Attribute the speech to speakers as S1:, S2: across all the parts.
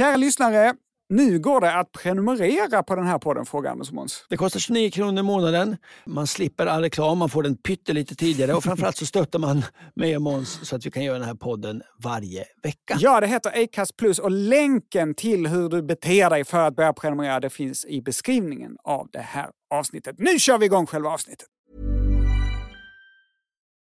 S1: Kära lyssnare, nu går det att prenumerera på den här podden, frågar Anders Måns.
S2: Det kostar 29 kronor i månaden. Man slipper all reklam, man får den pyttelite tidigare och framförallt så stöttar man mig och Måns så att vi kan göra den här podden varje vecka.
S1: Ja, det heter Acast Plus och länken till hur du beter dig för att börja prenumerera det finns i beskrivningen av det här avsnittet. Nu kör vi igång själva avsnittet!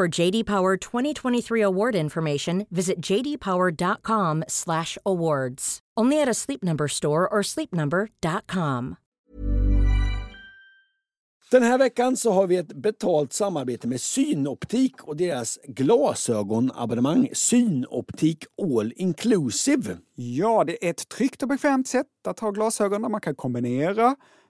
S3: For JD Power 2023 award information, visit jdpower.com/awards. Only at a Sleep Number store or sleepnumber.com.
S2: Den här veckan så har vi ett betalt samarbete med Synoptik och deras glasögonabonnemang Synoptik All Inclusive.
S1: Ja, det är ett tryggt och bekvämt sätt att ha glasögon där man kan kombinera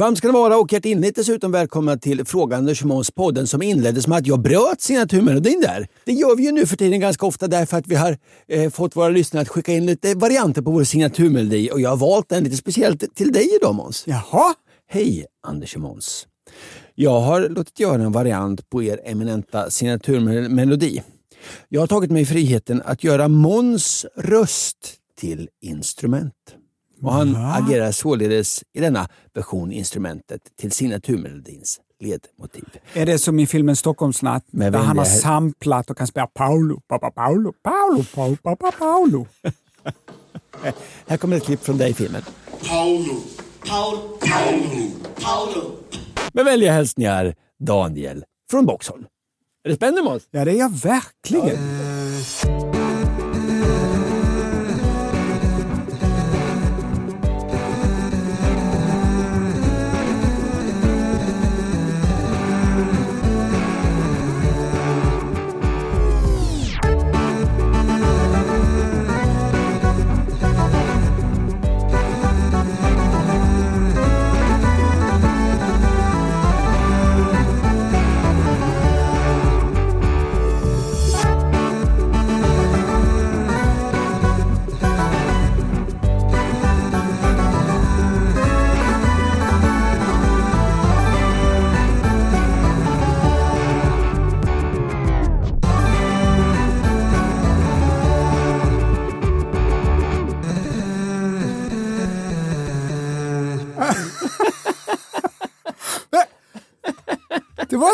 S2: Varmt ska ni vara och hjärtinligt dessutom välkomna till Frågan Anders Måns podden som inleddes med att jag bröt signaturmelodin där. Det gör vi ju nu för tiden ganska ofta därför att vi har eh, fått våra lyssnare att skicka in lite varianter på vår signaturmelodi och jag har valt en lite speciellt till dig idag Måns.
S1: Jaha?
S2: Hej Anders och Måns. Jag har låtit göra en variant på er eminenta signaturmelodi. Jag har tagit mig friheten att göra Måns röst till instrument. Och han agerar således i denna version instrumentet till signaturmelodins ledmotiv.
S1: Är det som i filmen Stockholmsnatt
S2: Med
S1: där han har samplat och kan spela Paolo, pappa Paolo, Paolo, Paolo, pappa Paolo.
S2: Här kommer ett klipp från dig i filmen.
S4: Paulo. Paul, Paulo. Paulo.
S2: Med vänliga hälsningar Daniel från Boxholm. Är det spännande Måns?
S1: Ja, det är jag verkligen. Det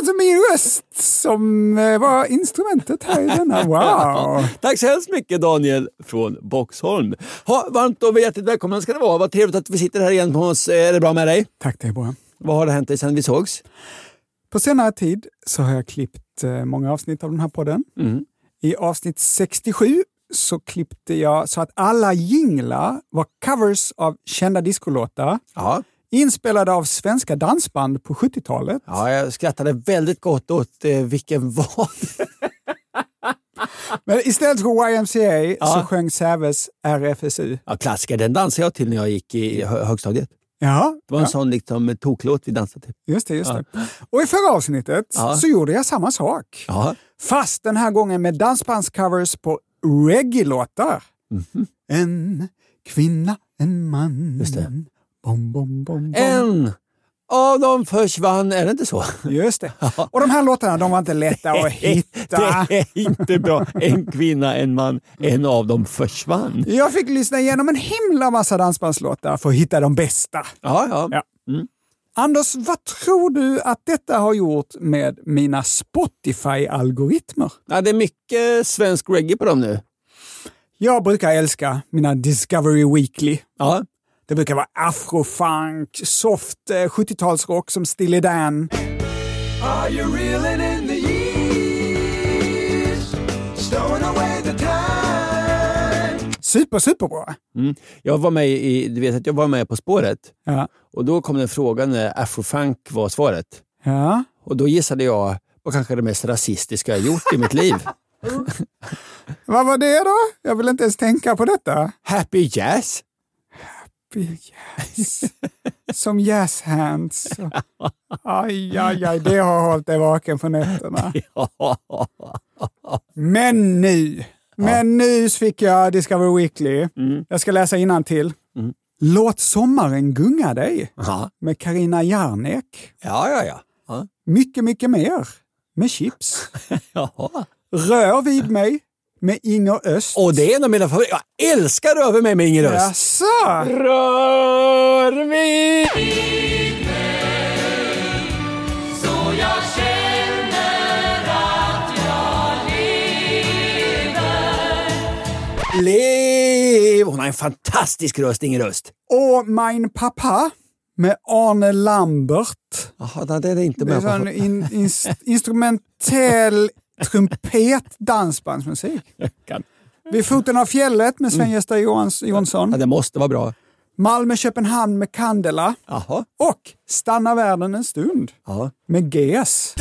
S1: alltså min röst som eh, var instrumentet här i denna. Wow!
S2: Tack så hemskt mycket Daniel från Boxholm. Ha, varmt och hjärtligt välkomna ska det vara. Vad trevligt att vi sitter här igen Måns. Är det bra med dig?
S1: Tack, det är bra.
S2: Vad har det hänt dig sedan vi sågs?
S1: På senare tid så har jag klippt eh, många avsnitt av den här podden.
S2: Mm.
S1: I avsnitt 67 så klippte jag så att alla jinglar var covers av kända discolåtar
S2: Ja.
S1: Inspelade av svenska dansband på 70-talet.
S2: ja, jag skrattade väldigt gott åt eh, Vilken var
S1: Men istället för YMCA
S2: Ja.
S1: så sjöng Säves RFSU.
S2: ja, Klassiker, den dansade jag till när jag gick i hö- högstadiet.
S1: Ja,
S2: Det var en
S1: ja
S2: sån liksom, toklåt vi dansade till.
S1: just det. Just det. Och i förra avsnittet
S2: Ja.
S1: så gjorde jag samma sak.
S2: Ja.
S1: Fast den här gången med dansbandscovers på reggae-låtar. En kvinna, en man.
S2: Just det.
S1: Bom, bom, bom, bom.
S2: En av dem försvann, är det inte så?
S1: Just det. Och de här låtarna de var inte lätta att hitta.
S2: Det är inte bra. En kvinna, en man, en av dem försvann.
S1: Jag fick lyssna igenom en himla massa dansbandslåtar för att hitta de bästa.
S2: Ja, ja.
S1: Ja. Anders, vad tror du att detta har gjort med mina Spotify-algoritmer?
S2: ja det är mycket svensk reggae på dem nu.
S1: Jag brukar älska mina Discovery Weekly.
S2: Ja.
S1: Det brukar vara afrofunk, soft eh, 70-talsrock som Steely Dan.
S2: Are you reeling in the years? Stowing away the time?
S1: Super, superbra.
S2: Mm. Jag var med i, du vet att jag var med På spåret
S1: Ja.
S2: och då kom det en fråga när afrofunk var svaret.
S1: Ja.
S2: Och då gissade jag vad kanske det mest rasistiska jag gjort i mitt liv.
S1: Vad var det då? Jag vill inte ens tänka på detta.
S2: Happy Jazz.
S1: Yes. Som jazz hands. Aj, aj, aj, det har hållit dig vaken på nätterna. Men nu, men nu fick jag Discover Weekly. Jag ska läsa till. Låt sommaren gunga dig med Karina Jarnek.
S2: ja, ja. ja. ja.
S1: Mycket, mycket mer med chips. Rör vid mig med Inger Öst.
S2: Och det är en av mina favoriter. Jag älskar Röver mig med Inger Öst.
S1: Jaså?
S2: Rör vid Lev! Hon har en fantastisk röst, Inger Öst.
S1: Och Mein Papa med Arne Lambert.
S2: Jaha, det är det inte
S1: Det är
S2: med på.
S1: in, in, instrumentell trumpet dansbandsmusik. Vid foten av fjället med Sven-Gösta
S2: Ja,
S1: Jonsson.
S2: det måste vara bra.
S1: Malmö-Köpenhamn med Candela.
S2: Jaha.
S1: Och Stanna världen en stund
S2: Ja.
S1: med GES.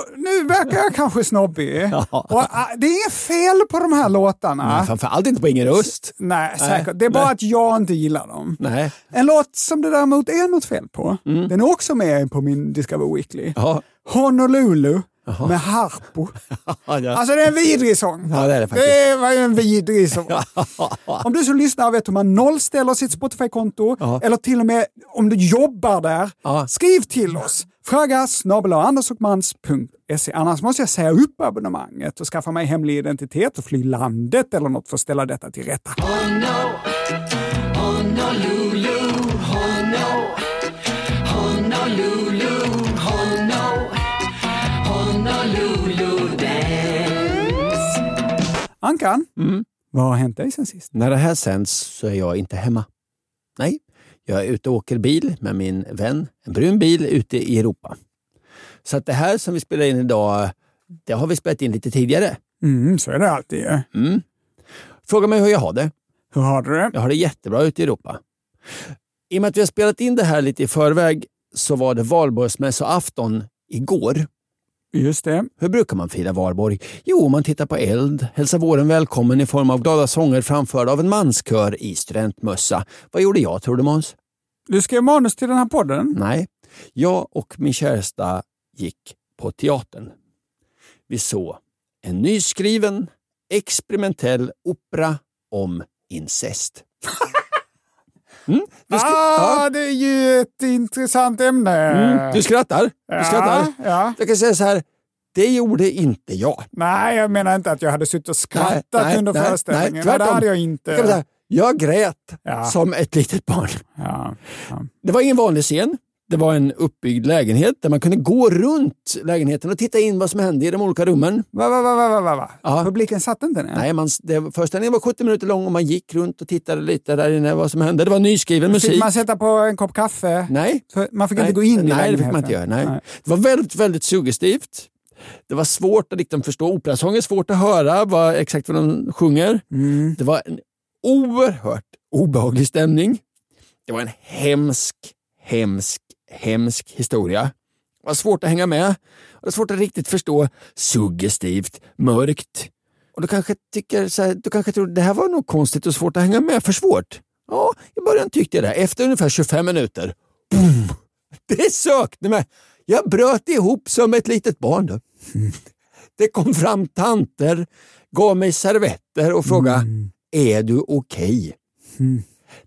S1: Och nu verkar jag kanske snobbig. Och, ah, det är inget fel på de här låtarna.
S2: Framförallt inte på Inger Öst.
S1: Nej, säkert. Det är bara att jag inte gillar dem.
S2: Nej.
S1: En låt som det däremot är något fel på, den är också med på min Discover Weekly.
S2: Ja.
S1: Honolulu med Harpo.
S2: Ja, ja.
S1: Alltså det är en vidrig sång.
S2: Ja, det är det.
S1: Det var ju en vidrig sång. Om du som lyssnar vet hur man nollställer sitt Spotify-konto
S2: Ja.
S1: eller till och med om du jobbar där,
S2: Ja.
S1: skriv till oss. Fråga snabel. Annars måste jag säga upp abonnemanget och skaffa mig hemlig identitet och fly landet eller något för att ställa detta till rätta. Ankan, vad har hänt dig sen sist?
S2: När det här sänds så är jag inte hemma. Nej, jag är ute och åker bil med min vän. En brun bil ute i Europa. Så att det här som vi spelar in idag, det har vi spelat in lite tidigare.
S1: Mm, så är det alltid.
S2: Mm. Fråga mig hur jag har det.
S1: Hur har du det?
S2: Jag har det jättebra ute i Europa. I och med att vi har spelat in det här lite i förväg så var det valborgsmässoafton igår.
S1: Just det.
S2: Hur brukar man fira valborg? Jo, man tittar på eld, hälsar våren välkommen i form av glada sånger framförda av en manskör i studentmössa. Vad gjorde jag tror du Måns?
S1: Du skrev manus till den här podden.
S2: Nej, jag och min käresta gick på teatern. Vi såg en nyskriven experimentell opera om incest. Mm, du, skra-
S1: Ah,
S2: ja,
S1: det är ju ett intressant ämne.
S2: mm, du skrattar. Du
S1: ja,
S2: skrattar.
S1: ja.
S2: Jag kan säga så här, det gjorde inte jag.
S1: Nej, jag menar inte att jag hade suttit och skrattat
S2: Nej, nej,
S1: under
S2: nej,
S1: föreställningen.
S2: nej,
S1: Nej, det
S2: tvärtom.
S1: hade jag
S2: Jag,
S1: inte.
S2: säga, jag grät
S1: Ja.
S2: som ett litet barn.
S1: Ja, ja.
S2: Det var ingen vanlig scen. Det var en uppbyggd lägenhet där man kunde gå runt lägenheten och titta in vad som hände i de olika rummen.
S1: Va, va, va, va, va, va?
S2: Ja.
S1: Publiken satt inte ner?
S2: Nej, man, det, föreställningen var 70 minuter lång och man gick runt och tittade lite där inne vad som hände. Det var nyskriven musik.
S1: Fick man sätta på en kopp kaffe?
S2: Nej.
S1: Så Man fick
S2: nej,
S1: inte gå in i
S2: Nej, det
S1: lägenheten?
S2: fick man inte göra. Nej. Det var väldigt, väldigt suggestivt. Det var svårt att liksom förstå. Operasång är svårt att höra vad, exakt vad de sjunger.
S1: Mm.
S2: Det var en oerhört obehaglig stämning. Det var en hemsk, hemsk, hemsk historia. Det var svårt att hänga med. Det var svårt att riktigt förstå. Suggestivt, mörkt. Och du kanske tycker så här, du kanske tror det här var nog konstigt och svårt att hänga med. För svårt? Ja, i början tyckte jag det. Efter ungefär 25 minuter, boom, det sökte mig. Jag bröt ihop som ett litet barn. Då. Det kom fram tanter, gav mig servetter och frågade,
S1: Mm.
S2: Är du okej?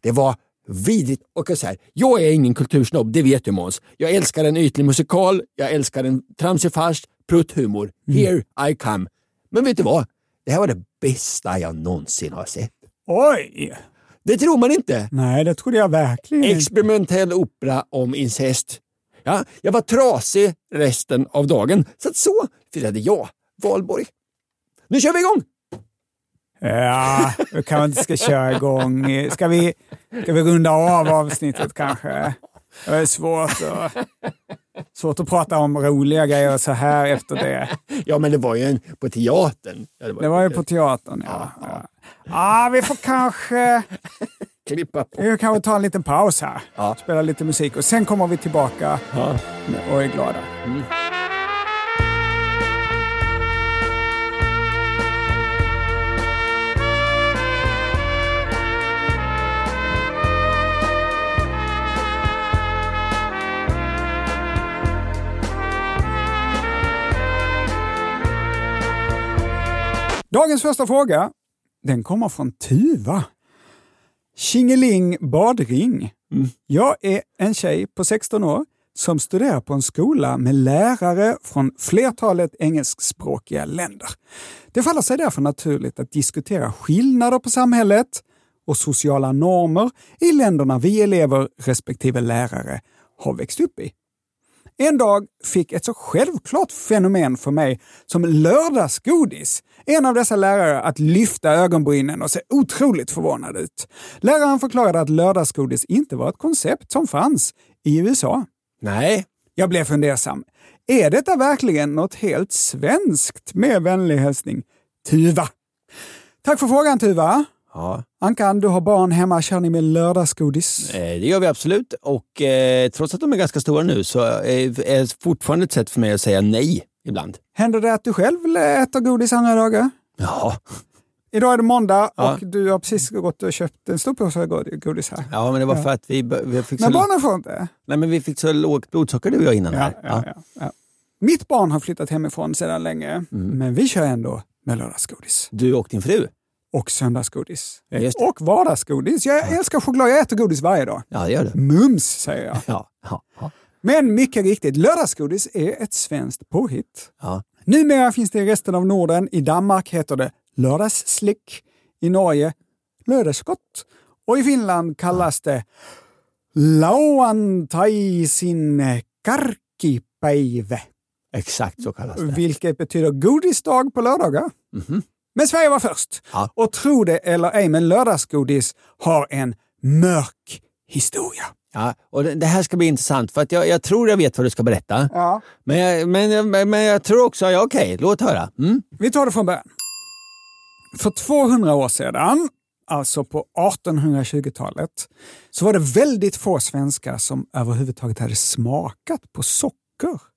S2: Det var vidrigt. Och så här, jag är ingen kultursnobb, det vet du Måns. Jag älskar en ytlig musikal, jag älskar en tramsig fars, prutthumor.
S1: Mm.
S2: Here I come. Men vet du vad? Det här var det bästa jag någonsin har sett.
S1: Oj!
S2: Det tror man inte.
S1: Nej, det trodde jag verkligen.
S2: Experimentell opera om incest. Ja, jag var trasig resten av dagen, så att så firade jag valborg. Nu kör vi igång!
S1: Ja, då kanske inte ska köra igång. Ska vi, ska vi runda av avsnittet kanske? Det är svårt att, svårt att prata om roliga grejer så här efter det.
S2: Ja, men det var ju en, på teatern. Ja,
S1: Det var ju på teatern, ja. Ja, ja vi får kanske,
S2: Klippa på.
S1: vi kanske ta en liten paus här.
S2: Ja.
S1: Spela lite musik och sen kommer vi tillbaka
S2: Ja.
S1: och är glada. Dagens första fråga, den kommer från Tuva. Tjingeling badring. Jag är en tjej på 16 år som studerar på en skola med lärare från flertalet engelskspråkiga länder. Det faller sig därför naturligt att diskutera skillnader på samhället och sociala normer i länderna vi elever respektive lärare har växt upp i. En dag fick ett så självklart fenomen för mig som lördagsgodis en av dessa lärare att lyfta ögonbrynen och se otroligt förvånad ut. Läraren förklarade att lördagsgodis inte var ett koncept som fanns i USA.
S2: Nej,
S1: Jag blev fundersam. Är detta verkligen något helt svenskt? Med vänlig hälsning Tuva. Tack för frågan Tuva.
S2: Ja,
S1: Ankan, du har barn hemma. Kör ni med lördagsgodis?
S2: eh, det gör vi absolut. Och eh, trots att de är ganska stora nu så är det fortfarande ett sätt för mig att säga nej ibland.
S1: Händer det att du själv äter godis andra dagar?
S2: Ja,
S1: Idag är det måndag
S2: Ja.
S1: och du har precis gått och köpt en stor påse god- godis här.
S2: ja men det var för att vi, vi, fick så,
S1: Men barnen får inte?
S2: nej, men vi fick så lågt blodsocker du och jag innan.
S1: Ja,
S2: här.
S1: ja. Mitt barn har flyttat hemifrån sedan länge,
S2: Mm.
S1: men vi kör ändå med lördagsgodis.
S2: Du och din fru?
S1: Och söndagsgodis.
S2: Det.
S1: Och vardagsgodis. Jag älskar choklad, jag äter godis varje dag.
S2: Ja, det gör du.
S1: Mums, säger jag.
S2: Ja, ja, ja.
S1: Men mycket riktigt, lördagsgodis är ett svenskt påhitt.
S2: ja.
S1: Numera finns det i resten av Norden. I Danmark heter det lördagsslick. I Norge lördagsgott. Och i Finland kallas det lauantaisin karkkipäivä,
S2: Exakt så kallas det.
S1: vilket betyder godisdag på lördagar. Men Sverige var först.
S2: Ja.
S1: Och tro det eller ej, men lördagsgodis har en mörk historia.
S2: Ja, och det, här ska bli intressant för att jag, jag tror jag vet vad du ska berätta.
S1: Ja.
S2: Men, jag, men, men, men jag tror också, ja, okej, låt höra. Mm?
S1: Vi tar det från början. För 200 år sedan, alltså på 1820-talet, så var det väldigt få svenskar som överhuvudtaget hade smakat på socker.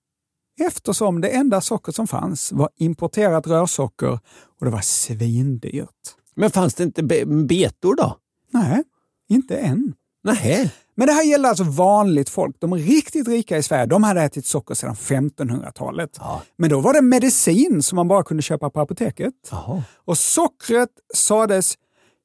S1: Eftersom det enda socker som fanns var importerat rörsocker och det var svindyrt.
S2: Men fanns det inte be, betor då?
S1: Nej, inte än.
S2: Nej.
S1: Men det här gäller alltså vanligt folk. De riktigt rika i Sverige, de hade ätit socker sedan 1500-talet.
S2: Ja.
S1: Men då var det medicin som man bara kunde köpa på apoteket.
S2: Jaha.
S1: Och sockret sades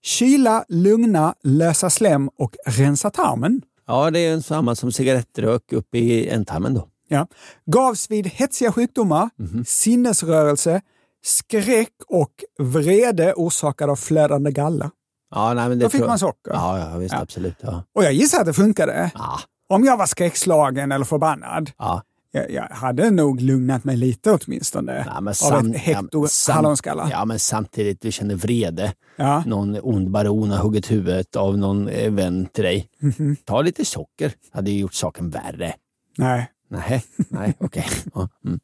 S1: kyla, lugna, lösa slem och rensa tarmen.
S2: Ja, det är samma som cigarettrök upp i ändtarmen då.
S1: Ja. Gavs vid hetsiga sjukdomar, sinnesrörelse, skräck och vrede orsakad av flödande galla.
S2: Ja, nej, men det
S1: Då fick man socker.
S2: Ja, ja visst,
S1: Ja.
S2: absolut. Ja.
S1: Och jag gissar att det funkade.
S2: Ja,
S1: Om jag var skräckslagen eller förbannad,
S2: ja.
S1: jag, jag hade nog lugnat mig lite åtminstone
S2: Ja, men
S1: av
S2: sam-
S1: ett hekto
S2: ja, men sam-
S1: hallonskalla.
S2: Ja, men samtidigt, du känner vrede.
S1: Ja.
S2: Någon ond baron har huggit huvudet av någon eh, vän till dig.
S1: Mhm.
S2: Ta lite socker. hade ju gjort saken värre.
S1: Nej.
S2: Nej, nej, okej. Ja, mm.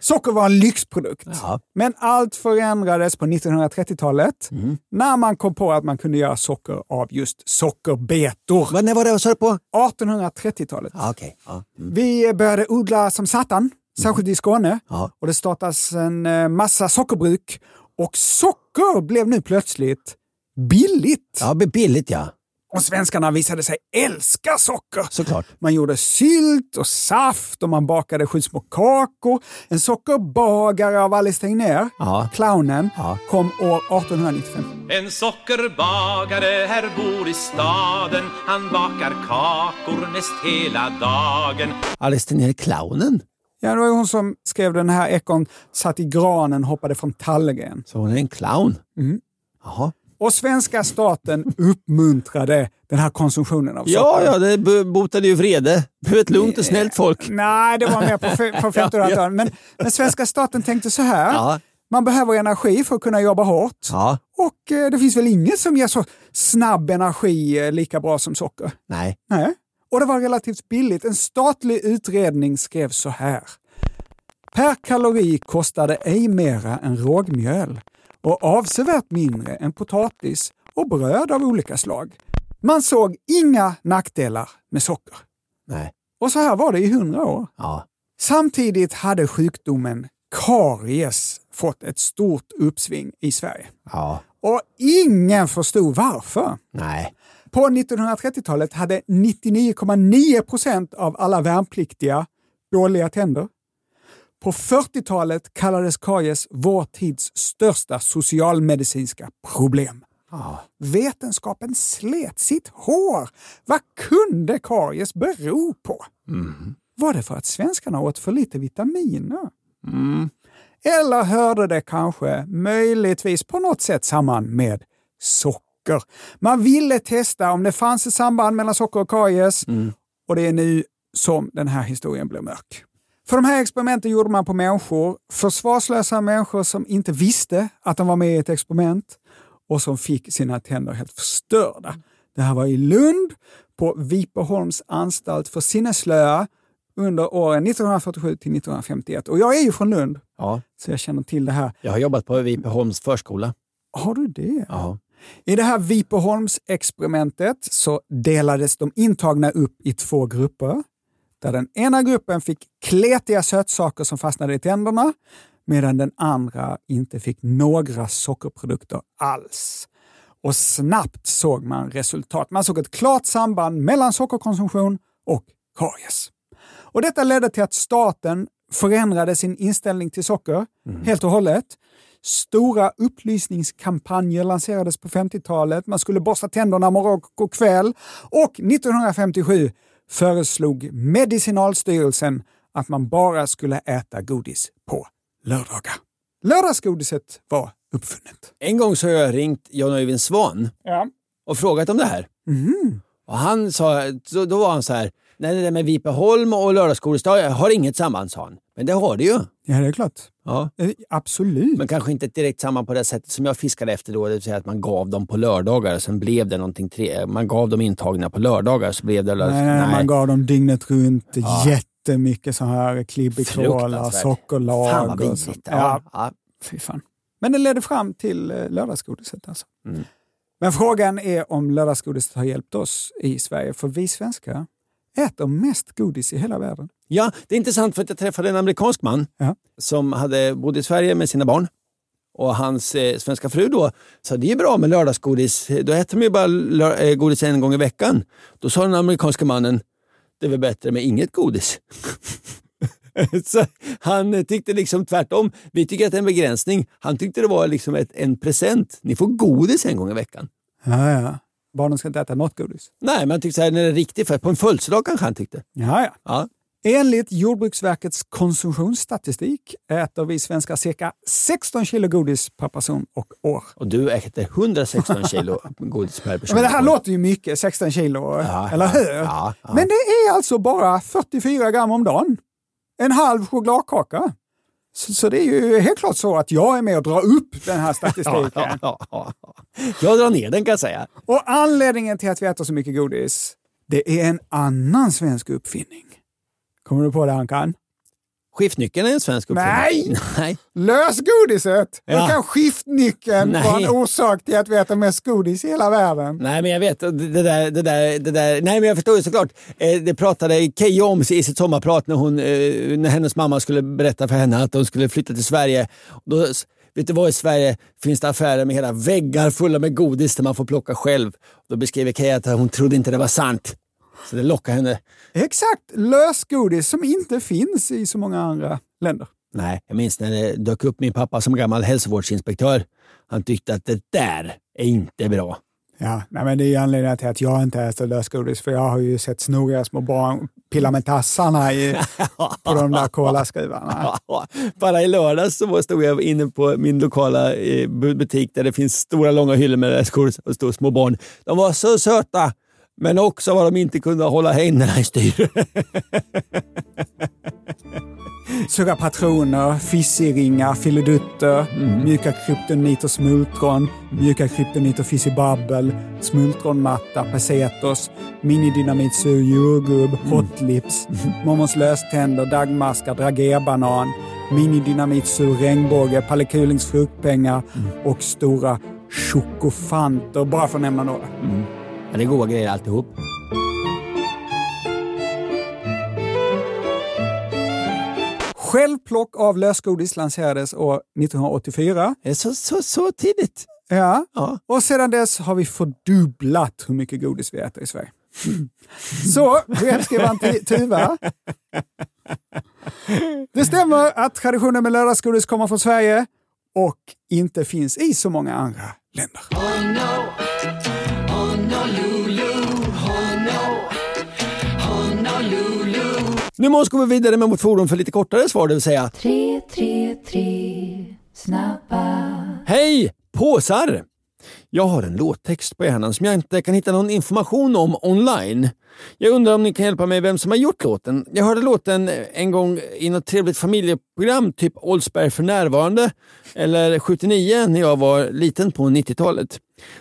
S1: Socker var en lyxprodukt.
S2: Ja.
S1: Men allt förändrades på 1930-talet
S2: Mm.
S1: när man kom på att man kunde göra socker av just sockerbetor.
S2: Vad, när var det sa på?
S1: 1830-talet.
S2: Ja, okej. Ja. Mm.
S1: Vi började odla som satan, särskilt i Skåne.
S2: Ja.
S1: Och det startas en eh, massa sockerbruk. Och socker blev nu plötsligt billigt.
S2: ja, billigt ja.
S1: Och svenskarna visade sig älska socker.
S2: Såklart.
S1: Man gjorde sylt och saft och man bakade sju små kakor. En sockerbagare av Alice Tegnér,
S2: Ja.
S1: clownen,
S2: Ja.
S1: kom år 1895.
S5: En sockerbagare här bor i staden Han bakar kakor mest hela dagen
S2: Alice Tegnér, clownen.
S1: Ja, det var ju hon som skrev den här ekon satt i granen, hoppade från tallgren.
S2: Så hon är en clown?
S1: Mm.
S2: Jaha.
S1: Och svenska staten uppmuntrade den här konsumtionen av socker.
S2: Ja, ja, det botade ju vrede. Blev ett lugnt och snällt folk.
S1: Nej, det var mer på, på 1500-talet. Men, men svenska staten tänkte så här.
S2: Ja.
S1: Man behöver energi för att kunna jobba hårt.
S2: Ja.
S1: Och eh, det finns väl inget som ger så snabb energi eh, lika bra som socker?
S2: Nej.
S1: Nej. Och det var relativt billigt. En statlig utredning skrev så här. Per kalori kostade ej mera än rågmjöl och avsevärt mindre än potatis och bröd av olika slag. Man såg inga nackdelar med socker.
S2: Nej.
S1: Och så här var det i hundra år.
S2: Ja.
S1: Samtidigt hade sjukdomen karies fått ett stort uppsving i Sverige.
S2: Ja.
S1: Och ingen förstod varför.
S2: Nej.
S1: På 1930-talet hade 99,9 procent av alla värnpliktiga dåliga tänder. På 40-talet kallades karies vår tids största socialmedicinska problem. Vetenskapen slet sitt hår. Vad kunde karies bero på? Var det för att svenskarna åt för lite vitaminer? Eller hörde det kanske möjligtvis på något sätt samman med socker? Man ville testa om det fanns ett samband mellan socker och karies och det är nu som den här historien blir mörk. För de här experimenten gjorde man på människor, försvarslösa människor som inte visste att de var med i ett experiment och som fick sina tänder helt förstörda. Det här var i Lund på Vipeholms anstalt för sinnesslöa under åren 1947 till 1951. Och jag är ju från Lund,
S2: Ja.
S1: så jag känner till det här.
S2: Jag har jobbat på Vipeholms förskola.
S1: Har du det?
S2: Ja.
S1: I det här Vipeholms-experimentet så delades de intagna upp i två grupper. Där den ena gruppen fick kletiga sötsaker som fastnade i tänderna medan den andra inte fick några sockerprodukter alls. Och snabbt såg man resultat. Man såg ett klart samband mellan sockerkonsumtion och karies. Och detta ledde till att staten förändrade sin inställning till socker helt och hållet. Stora upplysningskampanjer lanserades på 50-talet. Man skulle borsta tänderna morgon och kväll. Och 1957 föreslog Medicinalstyrelsen att man bara skulle äta godis på lördagar. Lördagsgodiset var uppfunnet.
S2: En gång så har jag ringt Jan Öyvind Svan
S1: Ja.
S2: och frågat om det här. Och han sa, då, då var han så här, nej det där med Vipeholm och lördagsgodis det har- inget samband sa han. Men det har det ju.
S1: Ja, det är klart.
S2: Ja.
S1: Eh, Absolut.
S2: Men kanske inte direkt samband på det sättet som jag fiskade efter då, det vill säga att man gav dem på lördagar och sen blev det någonting, tre, man gav dem intagna på lördagar så blev det lördags...
S1: Nej, nej, man gav dem dygnet runt jättemycket så här klibbig cola,
S2: Fruktansvärt.
S1: sockerlag.
S2: Fan vad vidrigt.
S1: Ja,
S2: Ja. Ja.
S1: fy fan. Men det ledde fram till eh, lördagsgodiset alltså.
S2: Mm.
S1: Men frågan är om lördagsgodiset har hjälpt oss i Sverige, för vi svenskar äter mest godis i hela världen.
S2: Ja, det är intressant för att jag träffade en amerikansk man
S1: Ja.
S2: som hade bodde i Sverige med sina barn. Och hans eh, svenska fru då sa det är bra med lördagsgodis. Då äter de ju bara eh, godis en gång i veckan. Då sa den amerikanska mannen det är väl bättre med inget godis. Så han tyckte liksom tvärtom. Vi tycker att det är en begränsning. Han tyckte det var liksom ett, en present. Ni får godis en gång i veckan.
S1: Ja, ja. Barnen ska inte äta något godis.
S2: Nej, men tyckte så här, när det är riktigt för på en födelsedag kanske han tyckte.
S1: Ja, ja.
S2: Ja.
S1: Enligt Jordbruksverkets konsumtionsstatistik äter vi svenskar cirka 16 kilo godis per person och år.
S2: Och du äter 116 kilo godis per person.
S1: Men det här låter ju mycket, 16 kilo,
S2: Ja,
S1: eller hur?
S2: ja, ja.
S1: Men det är alltså bara 44 gram om dagen. En halv chokladkaka. Så, så det är ju helt klart så att jag är med och drar upp den här statistiken.
S2: Ja, ja, ja, ja. Jag drar ner den kan jag säga.
S1: Och anledningen till att vi äter så mycket godis, det är en annan svensk uppfinning. Kommer du på det Ankan?
S2: Skiftnyckeln är en svensk uppfinning.
S1: Nej!
S2: Nej!
S1: Lösgodiset! Hur
S2: Ja.
S1: kan skiftnyckeln vara en
S2: Nej.
S1: orsak till att vi äter mest godis i hela världen?
S2: Nej, men jag vet. Det där, det där, det där. Nej, men jag förstår ju såklart. Eh, Det pratade Keyyo om i sitt sommarprat när, hon, eh, när hennes mamma skulle berätta för henne att de skulle flytta till Sverige. Då Vet du vad, i Sverige finns det affärer med hela väggar fulla med godis där man får plocka själv. Då beskriver Kay att hon trodde inte det var sant. Så det lockar henne.
S1: Exakt, lösgodis som inte finns i så många andra länder.
S2: Nej, jag minns när det dök upp min pappa som gammal hälsovårdsinspektör. Han tyckte att det där är inte bra.
S1: Ja, nej, men det är anledningen till att jag inte äter lösgodis, för jag har ju sett snoriga små barn pilla med tassarna i, på de där kolaskruvarna.
S2: Bara i lördags så stod jag inne på min lokala eh, butik där det finns stora långa hyllor med lösgodis och stod små barn. De var så söta, men också vad de inte kunde hålla händerna i styr.
S1: Sura patroner, fissiringar, filodutter,
S2: Mm.
S1: mjuka kryptonit och smultron, mjuka kryptonit och fissibabbel, smultronmatta, pesetos, minidynamit sur jordgubb,
S2: Mm.
S1: hotlips, mormons löständer, dagmaskar, dragerbanan, minidynamit sur regnbåge, Palle Kulings fruktpengar
S2: Mm.
S1: och stora chokofanter, bara för att nämna några.
S2: Ja, det är goda grejer alltihop.
S1: Självplock av lösgodis lanserades år 1984.
S2: Det är så, så, så tidigt.
S1: Ja.
S2: Ja.
S1: Och sedan dess har vi fördubblat hur mycket godis vi äter i Sverige. Så, brevskrivaren Tuva. Det stämmer att traditionen med lördagsgodis kommer från Sverige och inte finns i så många andra länder.
S2: Nu måste vi gå vidare med vårt forum för lite kortare svar, det vill säga
S6: Tre, tre, tre, snabba.
S2: Hej påsar! Jag har en låttext på hjärnan som jag inte kan hitta någon information om online. Jag undrar om ni kan hjälpa mig vem som har gjort låten. Jag hörde låten en gång i något trevligt familjeprogram, typ Oldsberg för närvarande, eller 79 när jag var liten på 90-talet.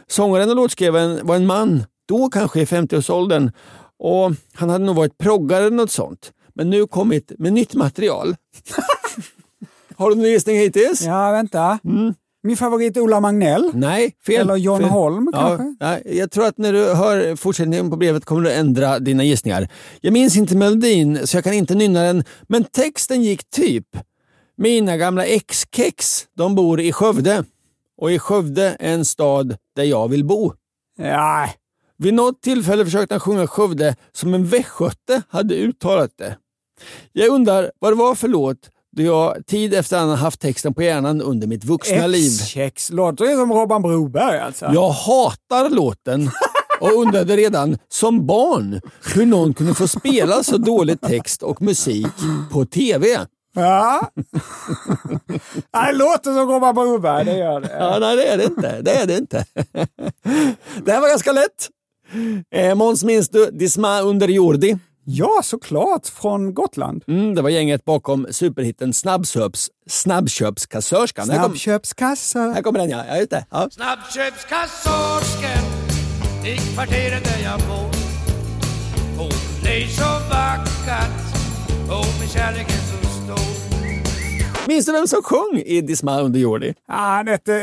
S2: Sångaren och låtskrivaren var en man, då kanske i 50-årsåldern, och han hade nog varit proggare eller något sånt. Men nu kommit med nytt material. har du någon gissning hittills?
S1: Ja, vänta.
S2: Mm.
S1: Min favorit är Ola Magnell.
S2: Nej, fel.
S1: Eller John
S2: fel.
S1: Holm
S2: ja,
S1: kanske?
S2: Nej, jag tror att när du hör fortsättningen på brevet kommer du ändra dina gissningar. Jag minns inte melodin så jag kan inte nynna den, men texten gick typ. Mina gamla ex-kex, de bor i Skövde. Och i Skövde en stad där jag vill bo.
S1: Ja,
S2: Vid något tillfälle försökte han sjunga Skövde som en västgöte hade uttalat det. Jag undrar vad det var för låt då jag tid efter annan haft texten på hjärnan under mitt vuxna liv.
S1: X-kex. Låter ju som Robban Broberg alltså.
S2: Jag hatar låten och undrade redan som barn hur någon kunde få spela så dålig text och musik på TV.
S1: Ja. Det låter som Robban Broberg, det gör det.
S2: Ja, nej, det är det inte. Det är det inte. Det här var ganska lätt. Eh, Måns, minns du Disma under jordi?
S1: Ja, såklart. Från Gotland.
S2: Mm, det var gänget bakom superhitten Snabbköps, Snabbköpskassörskan.
S1: Snabbköpskassa.
S2: här kommer den ja. ja just det. Ja.
S7: Snabbköpskassörskan i kvarteret där jag bor Hon är så vackert och med kärleken så stor
S2: Minns du vem som sjöng i Disma under jordi?
S1: Ja, han hette,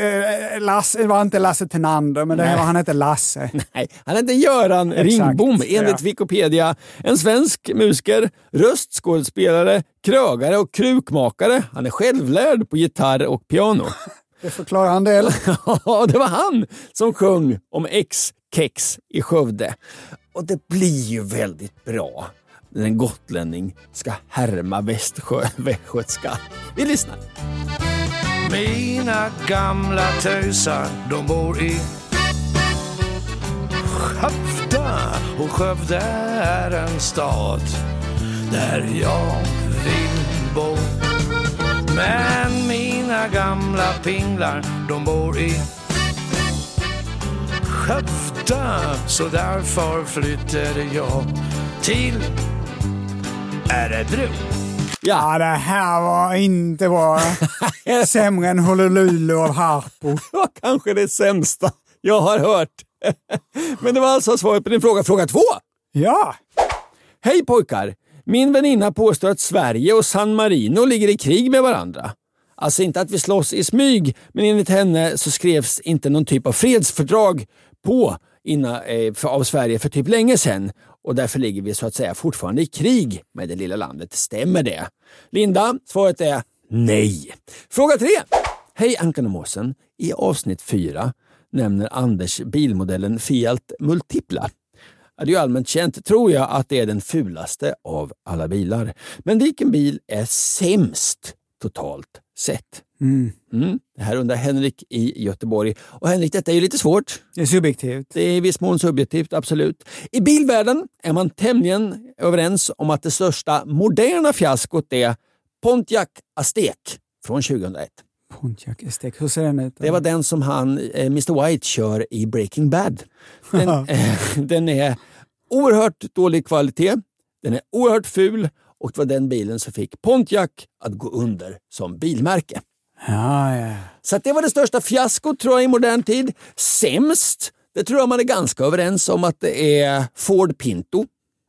S1: eh, Lasse, det var inte Lasse Tenander, men det var, han hette Lasse.
S2: Nej, han heter Göran
S1: Exakt,
S2: Ringbom enligt
S1: ja.
S2: Wikipedia. En svensk musiker, röstskådespelare, krögare och krukmakare. Han är självlärd på gitarr och piano.
S1: Det förklarar en del.
S2: Ja, det var han som sjöng om ex-kex i Skövde. Och det blir ju väldigt bra när en gotlänning ska härma västskö, västgötska. Vi lyssnar.
S7: Mina gamla tösar, de bor i Skövde och Skövde är en stad där jag vill bo. Men mina gamla pinglar, de bor i Skövde så därför flyttade jag till Örebro.
S1: Ja, det här var inte bra. Sämre än Honolulu av Harpo.
S2: Det var kanske det sämsta jag har hört. Men det var alltså svaret på din fråga. Fråga två.
S1: Ja,
S2: Hej pojkar! Min väninna påstår att Sverige och San Marino ligger i krig med varandra. Alltså inte att vi slåss i smyg, men enligt henne så skrevs inte någon typ av fredsfördrag på innan, eh, för, av Sverige för typ länge sedan. Och därför ligger vi så att säga fortfarande i krig med det lilla landet. Stämmer det? Linda, svaret är nej. Fråga tre. Hej Ankan och Måsen. I avsnitt 4 nämner Anders bilmodellen Fiat Multipla. Det är ju allmänt känt, tror jag, att det är den fulaste av alla bilar. Men vilken bil är sämst totalt sett? Mm. Det här undrar Henrik i Göteborg. Och Henrik, detta är ju lite svårt.
S1: Det är subjektivt.
S2: Det är i viss mån subjektivt, absolut. I bilvärlden är man tämligen överens om att det största moderna fiaskot är Pontiac Aztek från 2001.
S1: Pontiac Estek, hur ser den ut?
S2: Det var den som han, eh, Mr White kör i Breaking Bad. Den, eh, den är oerhört dålig kvalitet, den är oerhört ful och det var den bilen som fick Pontiac att gå under som bilmärke.
S1: Ja, ja.
S2: Så att det var det största fiaskot tror jag i modern tid. Sämst, det tror jag man är ganska överens om att det är Ford Pinto.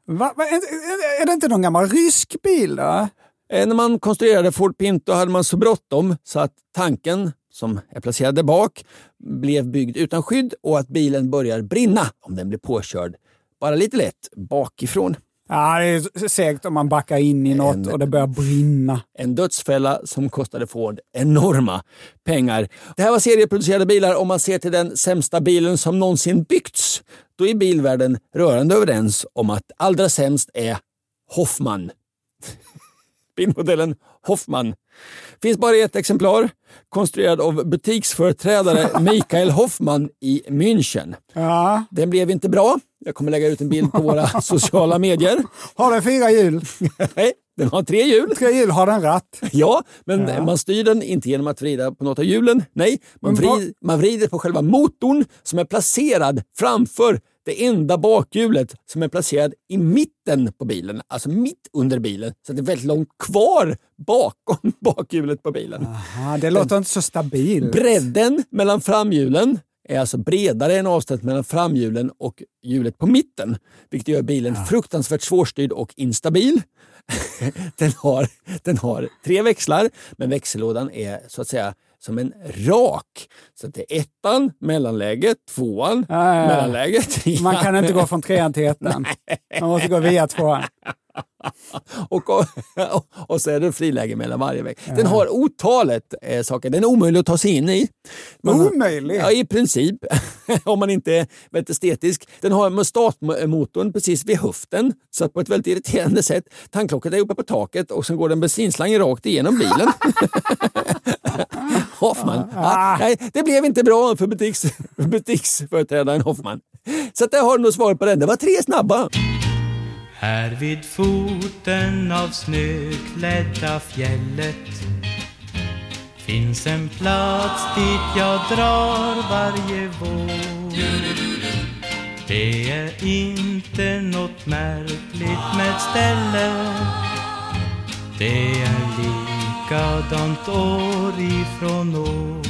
S1: Va, va, är, är det inte någon gammal rysk bil då?
S2: Eh, När man konstruerade Ford Pinto hade man så bråttom så att tanken som är placerad där bak blev byggd utan skydd och att bilen börjar brinna om den blir påkörd bara lite lätt bakifrån.
S1: Ja, det är segt om man backar in i något
S2: En-
S1: och det börjar brinna.
S2: En dödsfälla som kostade Ford enorma pengar. Det här var serieproducerade bilar. Om man ser till den sämsta bilen som någonsin byggts, då är bilvärlden rörande överens om att allra sämst är Hoffman. Bilmodellen Hoffman. Finns bara i ett exemplar, konstruerad av butiksföreträdare Mikael Hoffman i München.
S1: Ja.
S2: Den blev inte bra. Jag kommer lägga ut en bild på våra sociala medier.
S1: Har den fyra hjul?
S2: Nej, den har tre hjul.
S1: Tre hjul, har den ratt?
S2: Ja, men man styr den inte genom att vrida på något av hjulen. Nej, man, vrid, man vrider på själva motorn som är placerad framför det enda bakhjulet som är placerad i mitten på bilen. Alltså mitt under bilen. Så det är väldigt långt kvar bakom bakhjulet på bilen.
S1: Ja, det låter inte så stabilt.
S2: Bredden mellan framhjulen är alltså bredare än avståndet mellan framhjulen och hjulet på mitten. Vilket gör bilen fruktansvärt svårstyrd och instabil. den, har, den har tre växlar, men växellådan är så att säga som en rak. Så det är ettan, mellanläget, tvåan,
S1: Ja, ja, ja.
S2: mellanläget.
S1: Man kan inte gå från trean till ettan. Man måste gå via tvåan.
S2: och, och, och så är det friläge mellan varje vägg. Den har otalet eh, saker. Den är omöjlig att ta sig in i. Man-
S1: Omöjlig?
S2: Ja, i princip. Om man inte är väldigt estetisk. Den har mustatmotorn precis vid höften. Så att på ett väldigt irriterande sätt. Tanklocket är uppe på taket och sen går det en bensinslang rakt igenom bilen. Hoffman. Ja, nej, det blev inte bra för butiks, butiksföreträdaren Hoffman. Så där har du nog svaret på den. Det var tre snabba.
S8: Här vid foten av snöklädda fjället finns en plats dit jag drar varje vår. Det är inte något märkligt med ett ställe. Det är likadant år ifrån år.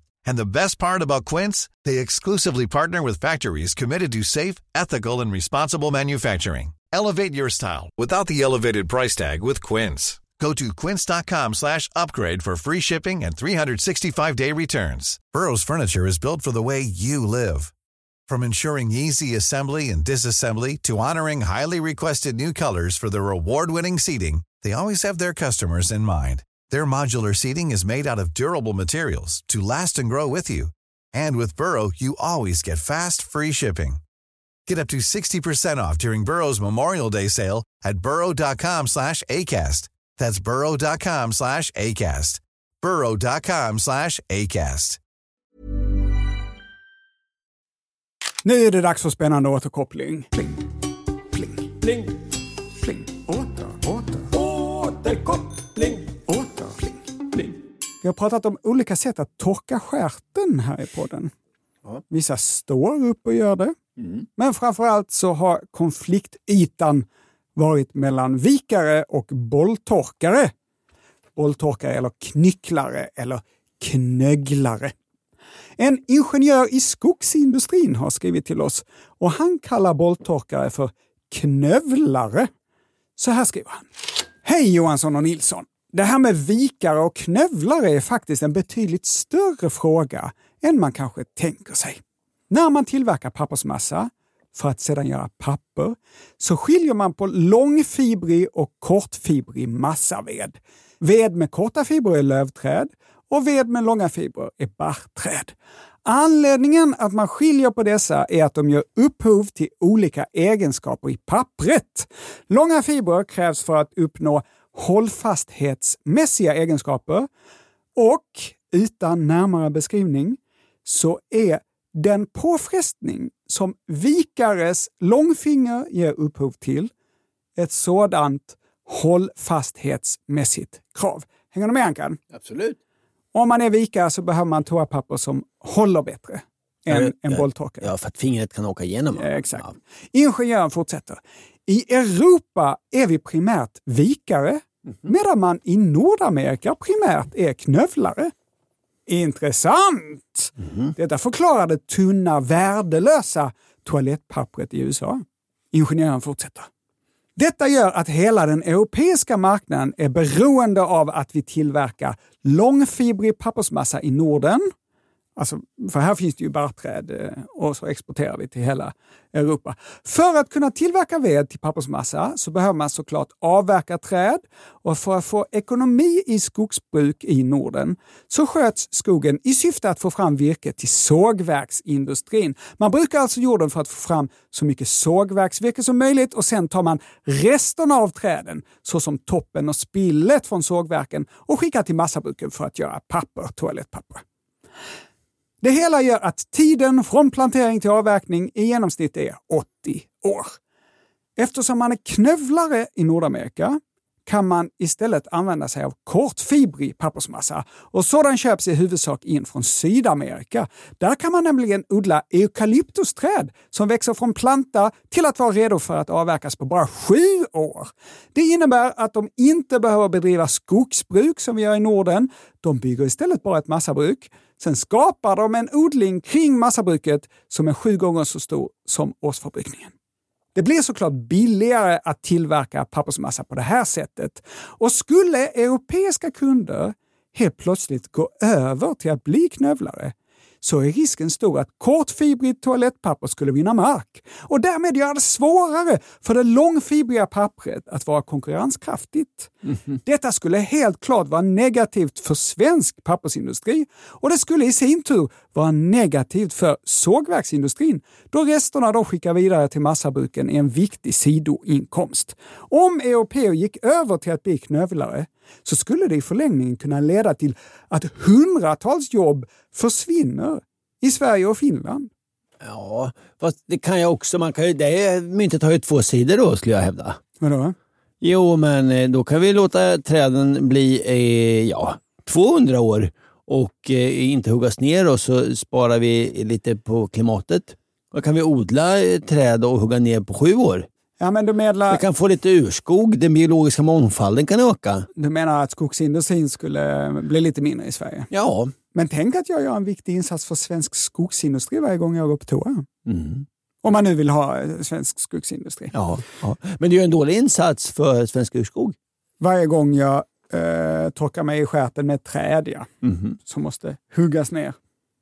S9: And the best part about Quince, they exclusively partner with factories committed to safe, ethical, and responsible manufacturing. Elevate your style without the elevated price tag with Quince. Go to quince.com slash upgrade for free shipping and 365-day returns. Burrow's furniture is built for the way you live. From ensuring easy assembly and disassembly to honoring highly requested new colors for their award-winning seating, they always have their customers in mind. Their modular seating is made out of durable materials to last and grow with you. And with Burrow, you always get fast, free shipping. Get up to 60% off during Burrow's Memorial Day sale at burrow.com slash ACAST. That's burrow.com slash ACAST. burrow.com slash ACAST.
S1: Nu är det dags för spännande återkoppling. Pling, pling,
S2: Pling.
S1: pling. Åter, åter.
S4: Återkoppling.
S1: Vi har pratat om olika sätt att torka stjärten här i podden. Vissa står upp och gör det. Men framförallt så har konfliktytan varit mellan vikare och bolltorkare. Bolltorkare eller knycklare eller knögglare. En ingenjör i skogsindustrin har skrivit till oss och han kallar bolltorkare för knövlare. Så här skriver han. Hej Johansson och Nilsson! Det här med vikare och knövlare är faktiskt en betydligt större fråga än man kanske tänker sig. När man tillverkar pappersmassa för att sedan göra papper så skiljer man på långfibrig och kortfibrig massaved. Ved med korta fibrer är lövträd och ved med långa fibrer är barrträd. Anledningen att man skiljer på dessa är att de gör upphov till olika egenskaper i pappret. Långa fibrer krävs för att uppnå hållfasthetsmässiga egenskaper och utan närmare beskrivning så är den påfrestning som vikares långfinger ger upphov till ett sådant hållfasthetsmässigt krav. Hänger du med Ankan?
S2: Absolut.
S1: Om man är vikare så behöver man toapapper som håller bättre än
S2: Ja,
S1: en bolltorkare.
S2: Ja, för att fingret kan åka igenom.
S1: Ja, exakt. Ingenjören fortsätter. I Europa är vi primärt vikare, medan man i Nordamerika primärt är knövlare. Intressant! Detta förklarar det tunna, värdelösa toalettpappret i USA. Ingenjören fortsätter. Detta gör att hela den europeiska marknaden är beroende av att vi tillverkar långfibrig pappersmassa i Norden. Alltså, för här finns det ju barrträd eh, och så exporterar vi till hela Europa. För att kunna tillverka ved till pappersmassa så behöver man såklart avverka träd och för att få ekonomi i skogsbruk i Norden så sköts skogen i syfte att få fram virke till sågverksindustrin. Man brukar alltså jorden för att få fram så mycket sågverksvirke som möjligt och sen tar man resterna av träden, såsom toppen och spillet från sågverken och skickar till massabruken för att göra papper, toalettpapper. Det hela gör att tiden från plantering till avverkning i genomsnitt är 80 år. Eftersom man är knövlare i Nordamerika kan man istället använda sig av kortfibrig pappersmassa och sådan köps i huvudsak in från Sydamerika. Där kan man nämligen odla eukalyptusträd som växer från planta till att vara redo för att avverkas på bara sju år. Det innebär att de inte behöver bedriva skogsbruk som vi gör i Norden. De bygger istället bara ett massabruk. Sen skapar de en odling kring massabruket som är sju gånger så stor som årsförbrukningen. Det blir såklart billigare att tillverka pappersmassa på det här sättet. Och skulle europeiska kunder helt plötsligt gå över till att bli knövlare så är risken stor att kortfibrigt toalettpapper skulle vinna mark och därmed göra det svårare för det långfibriga pappret att vara konkurrenskraftigt. Detta skulle helt klart vara negativt för svensk pappersindustri och det skulle i sin tur vara negativt för sågverksindustrin då resterna de skickar vidare till massabruken är en viktig sidoinkomst. Om europeer gick över till att bli knövlare så skulle det i förlängningen kunna leda till att hundratals jobb försvinner i Sverige och Finland.
S2: Ja, fast det kan jag också. Man kan ju, det är, myntet har ju två sidor då skulle jag hävda.
S1: Vadå?
S2: Jo, men eh, då kan vi låta träden bli eh, ja, 200 år och eh, inte huggas ner och så sparar vi lite på klimatet. Då kan vi odla eh, träd och hugga ner på sju år.
S1: Ja, men du menar,
S2: Vi kan få lite urskog, den biologiska mångfalden kan öka.
S1: du menar att skogsindustrin skulle bli lite mindre i Sverige?
S2: Ja.
S1: Men tänk att jag gör en viktig insats för svensk skogsindustri varje gång jag går på toa.
S2: Mm.
S1: Om man nu vill ha svensk skogsindustri.
S2: Ja, ja. Men är ju en dålig insats för svensk urskog.
S1: Varje gång jag eh, torkar mig i stjärten med träd ja,
S2: Mhm.
S1: som måste huggas ner.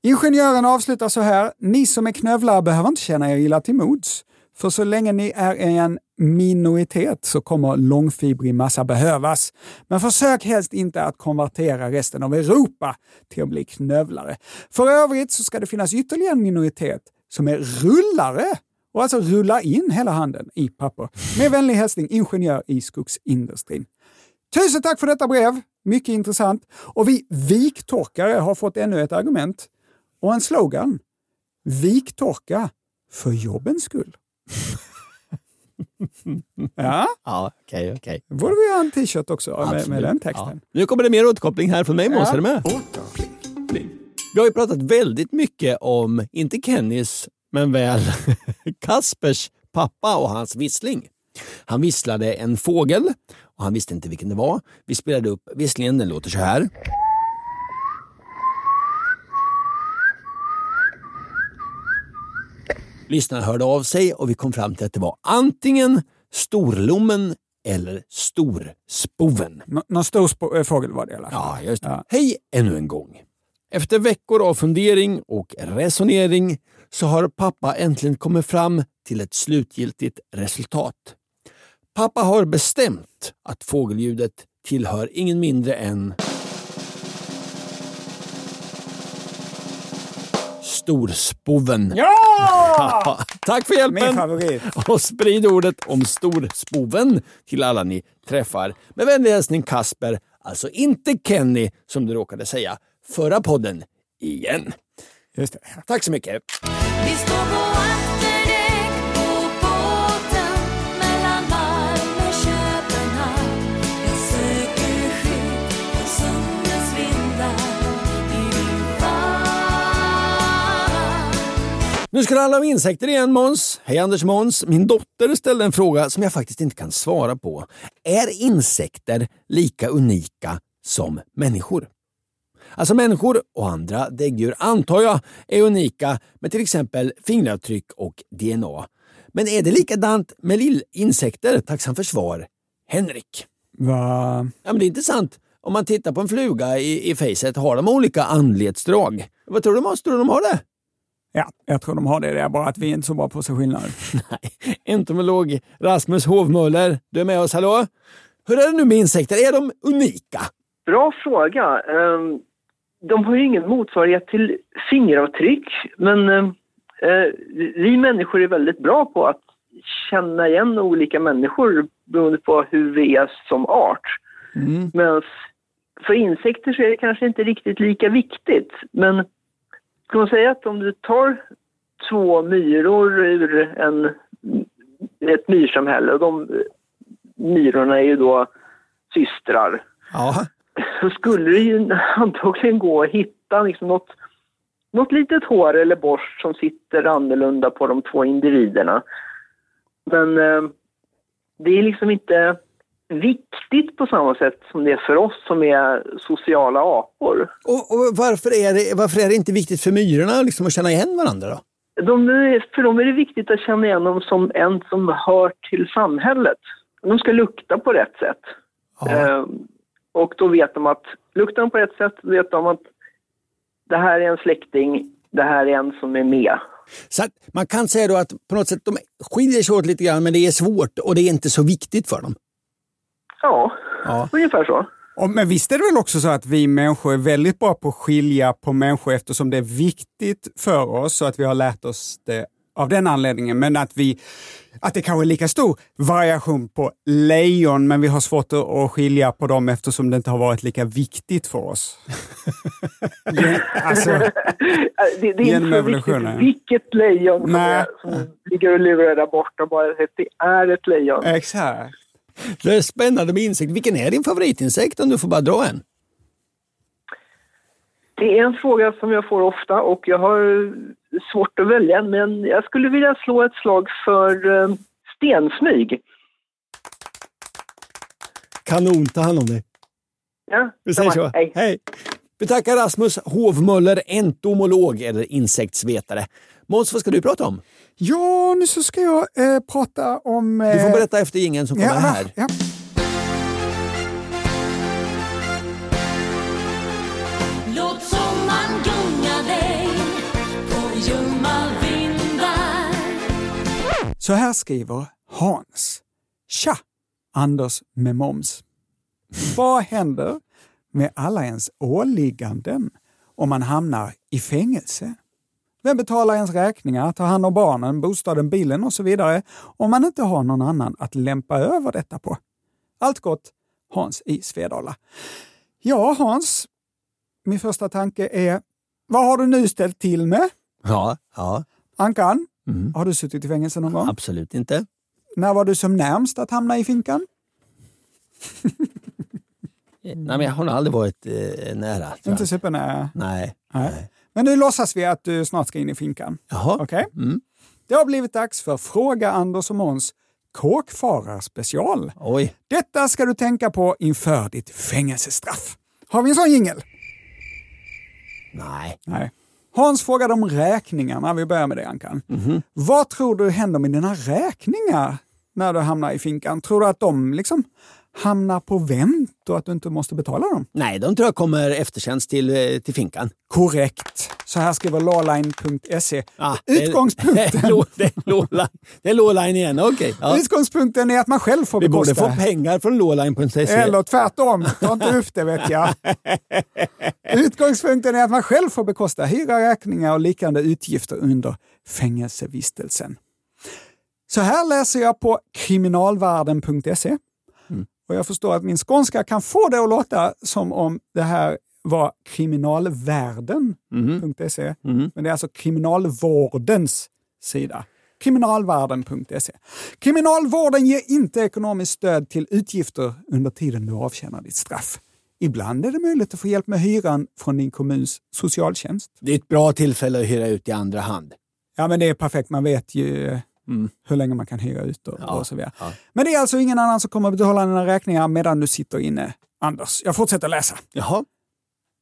S1: Ingenjören avslutar så här. Ni som är knövlare behöver inte känna er illa till mods. För så länge ni är en minoritet så kommer långfibrig massa behövas. Men försök helst inte att konvertera resten av Europa till att bli knövlare. För övrigt så ska det finnas ytterligare en minoritet som är rullare och alltså rullar in hela handen i papper. Med vänlig hälsning ingenjör i skogsindustrin. Tusen tack för detta brev! Mycket intressant. Och vi viktorkare har fått ännu ett argument och en slogan. Viktorka för jobbens skull. Ja,
S2: Ja, okej, okej.
S1: borde vi ha en t-shirt också med, med den texten.
S2: Ja. Nu kommer det mer återkoppling här från mig Måns, är du med? Vi har ju pratat väldigt mycket om, inte Kennys, men väl Kaspers pappa och hans vissling. Han visslade en fågel och han visste inte vilken det var. Vi spelade upp visslingen, den låter så här. Lyssnaren hörde av sig och vi kom fram till att det var antingen storlommen eller storspoven.
S1: Nå- Någon stor äh, fågel var det i alla fall.
S2: Ja, just det.
S1: Ja.
S2: Hej ännu en gång. Efter veckor av fundering och resonering så har pappa äntligen kommit fram till ett slutgiltigt resultat. Pappa har bestämt att fågelljudet tillhör ingen mindre än storspoven.
S1: Ja!
S2: Tack för
S1: Min
S2: hjälpen!
S1: favorit.
S2: Och sprid ordet om storspoven till alla ni träffar. Med vänlig hälsning Kasper, alltså inte Kenny som du råkade säga förra podden igen.
S1: Just det.
S2: Tack så mycket. Nu ska det handla om insekter igen Måns. Hej Anders Måns. Min dotter ställde en fråga som jag faktiskt inte kan svara på. Är insekter lika unika som människor? Alltså människor och andra däggdjur antar jag är unika med till exempel fingeravtryck och DNA. Men är det likadant med lillinsekter? Tacksam för svar. Henrik.
S1: Va?
S2: Ja, men det är intressant. Om man tittar på en fluga i, i facet, har de olika anletsdrag? Vad tror du Måns? Tror du de har det?
S1: Ja, jag tror de har det. Det är bara att vi är inte så bra på att se skillnad.
S2: Nej. Entomolog Rasmus Hovmöller, du är med oss. Hallå? Hur är det nu med insekter? Är de unika?
S10: Bra fråga. Ehm, De har ju ingen motsvarighet till fingeravtryck, men eh, vi människor är väldigt bra på att känna igen olika människor beroende på hur vi är som art.
S2: Mm.
S10: Men för insekter så är det kanske inte riktigt lika viktigt. Men kan man säga att om du tar två myror ur en, ett myrsamhälle och de myrorna är ju då systrar
S2: Ja.
S10: så skulle det ju antagligen gå att hitta liksom något, något litet hår eller borst som sitter annorlunda på de två individerna. Men eh, det är liksom inte viktigt på samma sätt som det är för oss som är sociala apor.
S2: Och, och varför, är det, varför är det inte viktigt för myrorna liksom, att känna igen varandra då?
S10: De, för dem är det viktigt att känna igen dem som en som hör till samhället. De ska lukta på rätt sätt. Eh, och då vet de att, luktar de på rätt sätt, vet de att det här är en släkting, det här är en som är med.
S2: Så man kan säga då att på något sätt de skiljer sig åt lite grann men det är svårt och det är inte så viktigt för dem.
S10: Ja,
S2: Ja.
S10: ungefär så.
S1: Och, men visst är det väl också så att vi människor är väldigt bra på att skilja på människor eftersom det är viktigt för oss så att vi har lärt oss det av den anledningen. Men att, vi, att det kanske är lika stor variation på lejon men vi har svårt att, skilja på dem eftersom det inte har varit lika viktigt för oss. Alltså,
S10: det, det är inte så viktigt vilket lejon som, är, som ligger och lurar där borta, bara att det är ett lejon.
S1: exakt.
S2: Det är spännande med insekter. Vilken är din favoritinsekt om du får bara dra en?
S10: Det är en fråga som jag får ofta och jag har svårt att välja men jag skulle vilja slå ett slag för eh, stensmyg.
S2: Kanon, ta hand om dig.
S10: Ja,
S2: Vi säger så.
S10: Hej.
S2: Hej. Vi tackar Rasmus Hovmöller, entomolog eller insektsvetare. Måns, vad ska du prata om?
S1: Ja, nu så ska jag eh, prata om... Eh,
S2: Du får berätta efter ingen som kommer
S1: ja,
S2: här.
S1: Ja.
S11: Låt sommaren gunga dig på ljumma vindar
S1: Så här skriver Hans. Tja! Anders med moms. Vad händer med alla ens åligganden om man hamnar i fängelse? Vem betalar ens räkningar, tar hand om barnen, bostaden, bilen och så vidare om man inte har någon annan att lämpa över detta på? Allt gott, Hans i Svedala. Ja, Hans, min första tanke är, vad har du nu ställt till med?
S2: Ja, ja.
S1: Ankan,
S2: Mm.
S1: har du suttit i fängelse någon gång?
S2: Absolut inte.
S1: När var du som närmst att hamna i finkan?
S2: Nej, men jag har aldrig varit eh, nära.
S1: Inte supernära?
S2: Nej.
S1: Nej. Men nu låtsas vi att du snart ska in i finkan.
S2: Jaha.
S1: Okej?
S2: Mm.
S1: Det har blivit dags för Fråga Anders och Måns kåkfararspecial.
S2: Oj.
S1: Detta ska du tänka på inför ditt fängelsestraff. Har vi en sån jingel?
S2: Nej.
S1: Nej. Hans frågade om räkningarna. Vi börjar med det, Ankan.
S2: Mhm.
S1: Vad tror du händer med dina räkningar när du hamnar i finkan? Tror du att de liksom hamnar på vänt och att du inte måste betala dem?
S2: Nej, de tror jag kommer eftertjänst till, eh, till finkan.
S1: Korrekt. Så här skriver lawline.se.
S2: Ah,
S1: Utgångspunkten,
S2: Det är lawline- igen, okej. Ja.
S1: utgångspunkten är att man själv får
S2: Vi borde
S1: bekosta.
S2: få pengar från lawline.se.
S1: Eller tvärtom, ta inte upp det vet jag. Utgångspunkten är att man själv får bekosta hyra, räkningar och liknande utgifter under fängelsevistelsen. Så här läser jag på kriminalvärden.se. Och jag förstår att min skånska kan få det att låta som om det här var kriminalvärden.se. Men det är alltså kriminalvårdens sida. Kriminalvärden.se. Kriminalvården ger inte ekonomiskt stöd till utgifter under tiden du avtjänar ditt straff. Ibland är det möjligt att få hjälp med hyran från din kommuns socialtjänst.
S2: Det är ett bra tillfälle att hyra ut i andra hand.
S1: Ja, men det är perfekt. Man vet ju eh, hur länge man kan hyra ut och,
S2: Ja,
S1: och så vidare.
S2: ja.
S1: Men det är alltså ingen annan som kommer att betala dina räkningar medan du sitter inne. Anders, jag fortsätter läsa.
S2: Jaha.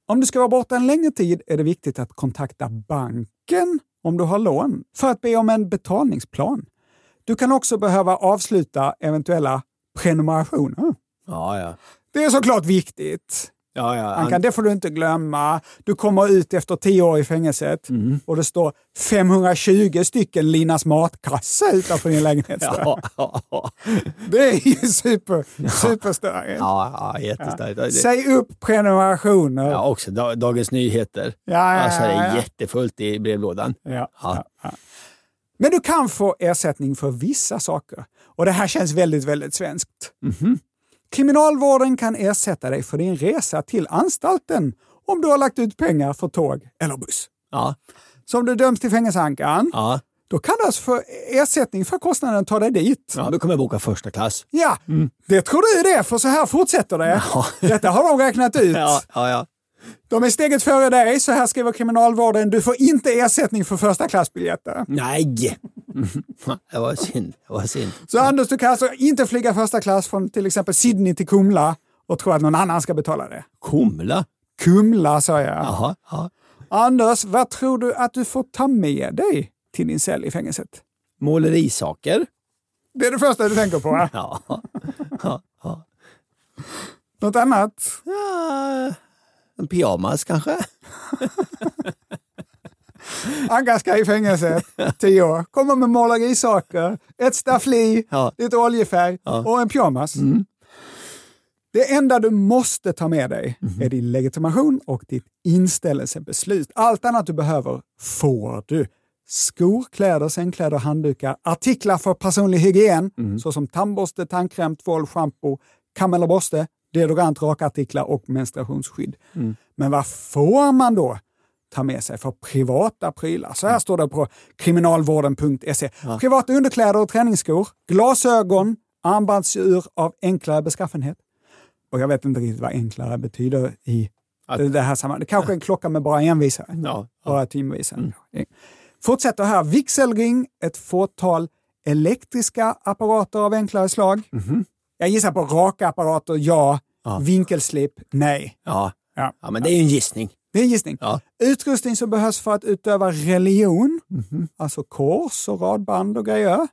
S1: Om du ska vara borta en längre tid är det viktigt att kontakta banken om du har lån för att be om en betalningsplan. Du kan också behöva avsluta eventuella prenumerationer.
S2: Ja, ja.
S1: Det är såklart viktigt.
S2: Ja, ja.
S1: Ankan, det får du inte glömma. Du kommer ut efter tio år i fängelset
S2: Mm.
S1: och det står 520 stycken Linas matkasse utanför din lägenhet.
S2: Ja, ja, ja.
S1: Det är ju super, superstörigt.
S2: ja, ja jättestarkt. Det-
S1: Säg upp prenumerationer.
S2: Ja, också Da- Dagens Nyheter.
S1: Ja, ja,
S2: Alltså, det
S1: ja,
S2: är
S1: ja.
S2: jättefullt i brevlådan.
S1: Ja,
S2: Ja.
S1: ja, ja. Men du kan få ersättning för vissa saker. Och det här känns väldigt, väldigt svenskt.
S2: Mhm.
S1: Kriminalvården kan ersätta dig för din resa till anstalten om du har lagt ut pengar för tåg eller buss.
S2: Ja.
S1: Så om du döms till fängelseankan,
S2: Ja.
S1: då kan du alltså få ersättning för kostnaden att ta dig dit.
S2: ja, då kommer jag boka första klass.
S1: Ja, det tror du det, för så här fortsätter det. Detta har de räknat ut.
S2: Ja, ja, ja.
S1: De är steget före dig, så här skriver Kriminalvården. Du får inte ersättning för första klassbiljetter.
S2: Nej! Det var synd. Det var synd.
S1: Så Anders, du kan alltså inte flyga första klass från till exempel Sydney till Kumla och tro att någon annan ska betala det.
S2: Kumla?
S1: Kumla, sa jag.
S2: Jaha. Ja.
S1: Anders, vad tror du att du får ta med dig till din cell i fängelset?
S2: Målerisaker?
S1: Det är det första du tänker på. va?
S2: Ja. ja, ja.
S1: Något annat?
S2: ja. En pyjamas kanske?
S1: Anka ska i fängelset, tio år. Kommer med målerisaker, ett staffli,
S2: Ja.
S1: lite oljefärg
S2: Ja.
S1: och en pyjamas. Det enda du måste ta med dig är din legitimation och ditt inställelsebeslut. Allt annat du behöver får du. Skor, kläder, sängkläder, handdukar, artiklar för personlig hygien såsom tandborste, tandkräm, tvål, shampoo, kam eller borste, deodorant, rakartiklar och menstruationsskydd. Men vad får man då ta med sig för privata prylar? Så här står det på kriminalvården.se. Privata underkläder och träningsskor, glasögon, armbandsur av enklare beskaffenhet. Och jag vet inte riktigt vad enklare betyder i
S2: Att-
S1: det här sammanhanget. Kanske en klocka med bara en visare.
S2: Ja.
S1: Bara timvisare. Fortsätter här. Vigselring, ett fåtal elektriska apparater av enklare slag. Jag gissar på rakapparater, ja.
S2: Ja.
S1: Vinkelslip, nej.
S2: Ja.
S1: Ja.
S2: ja, men det är ju en gissning.
S1: Det är en gissning.
S2: Ja.
S1: Utrustning som behövs för att utöva religion, alltså kors och radband och grejer.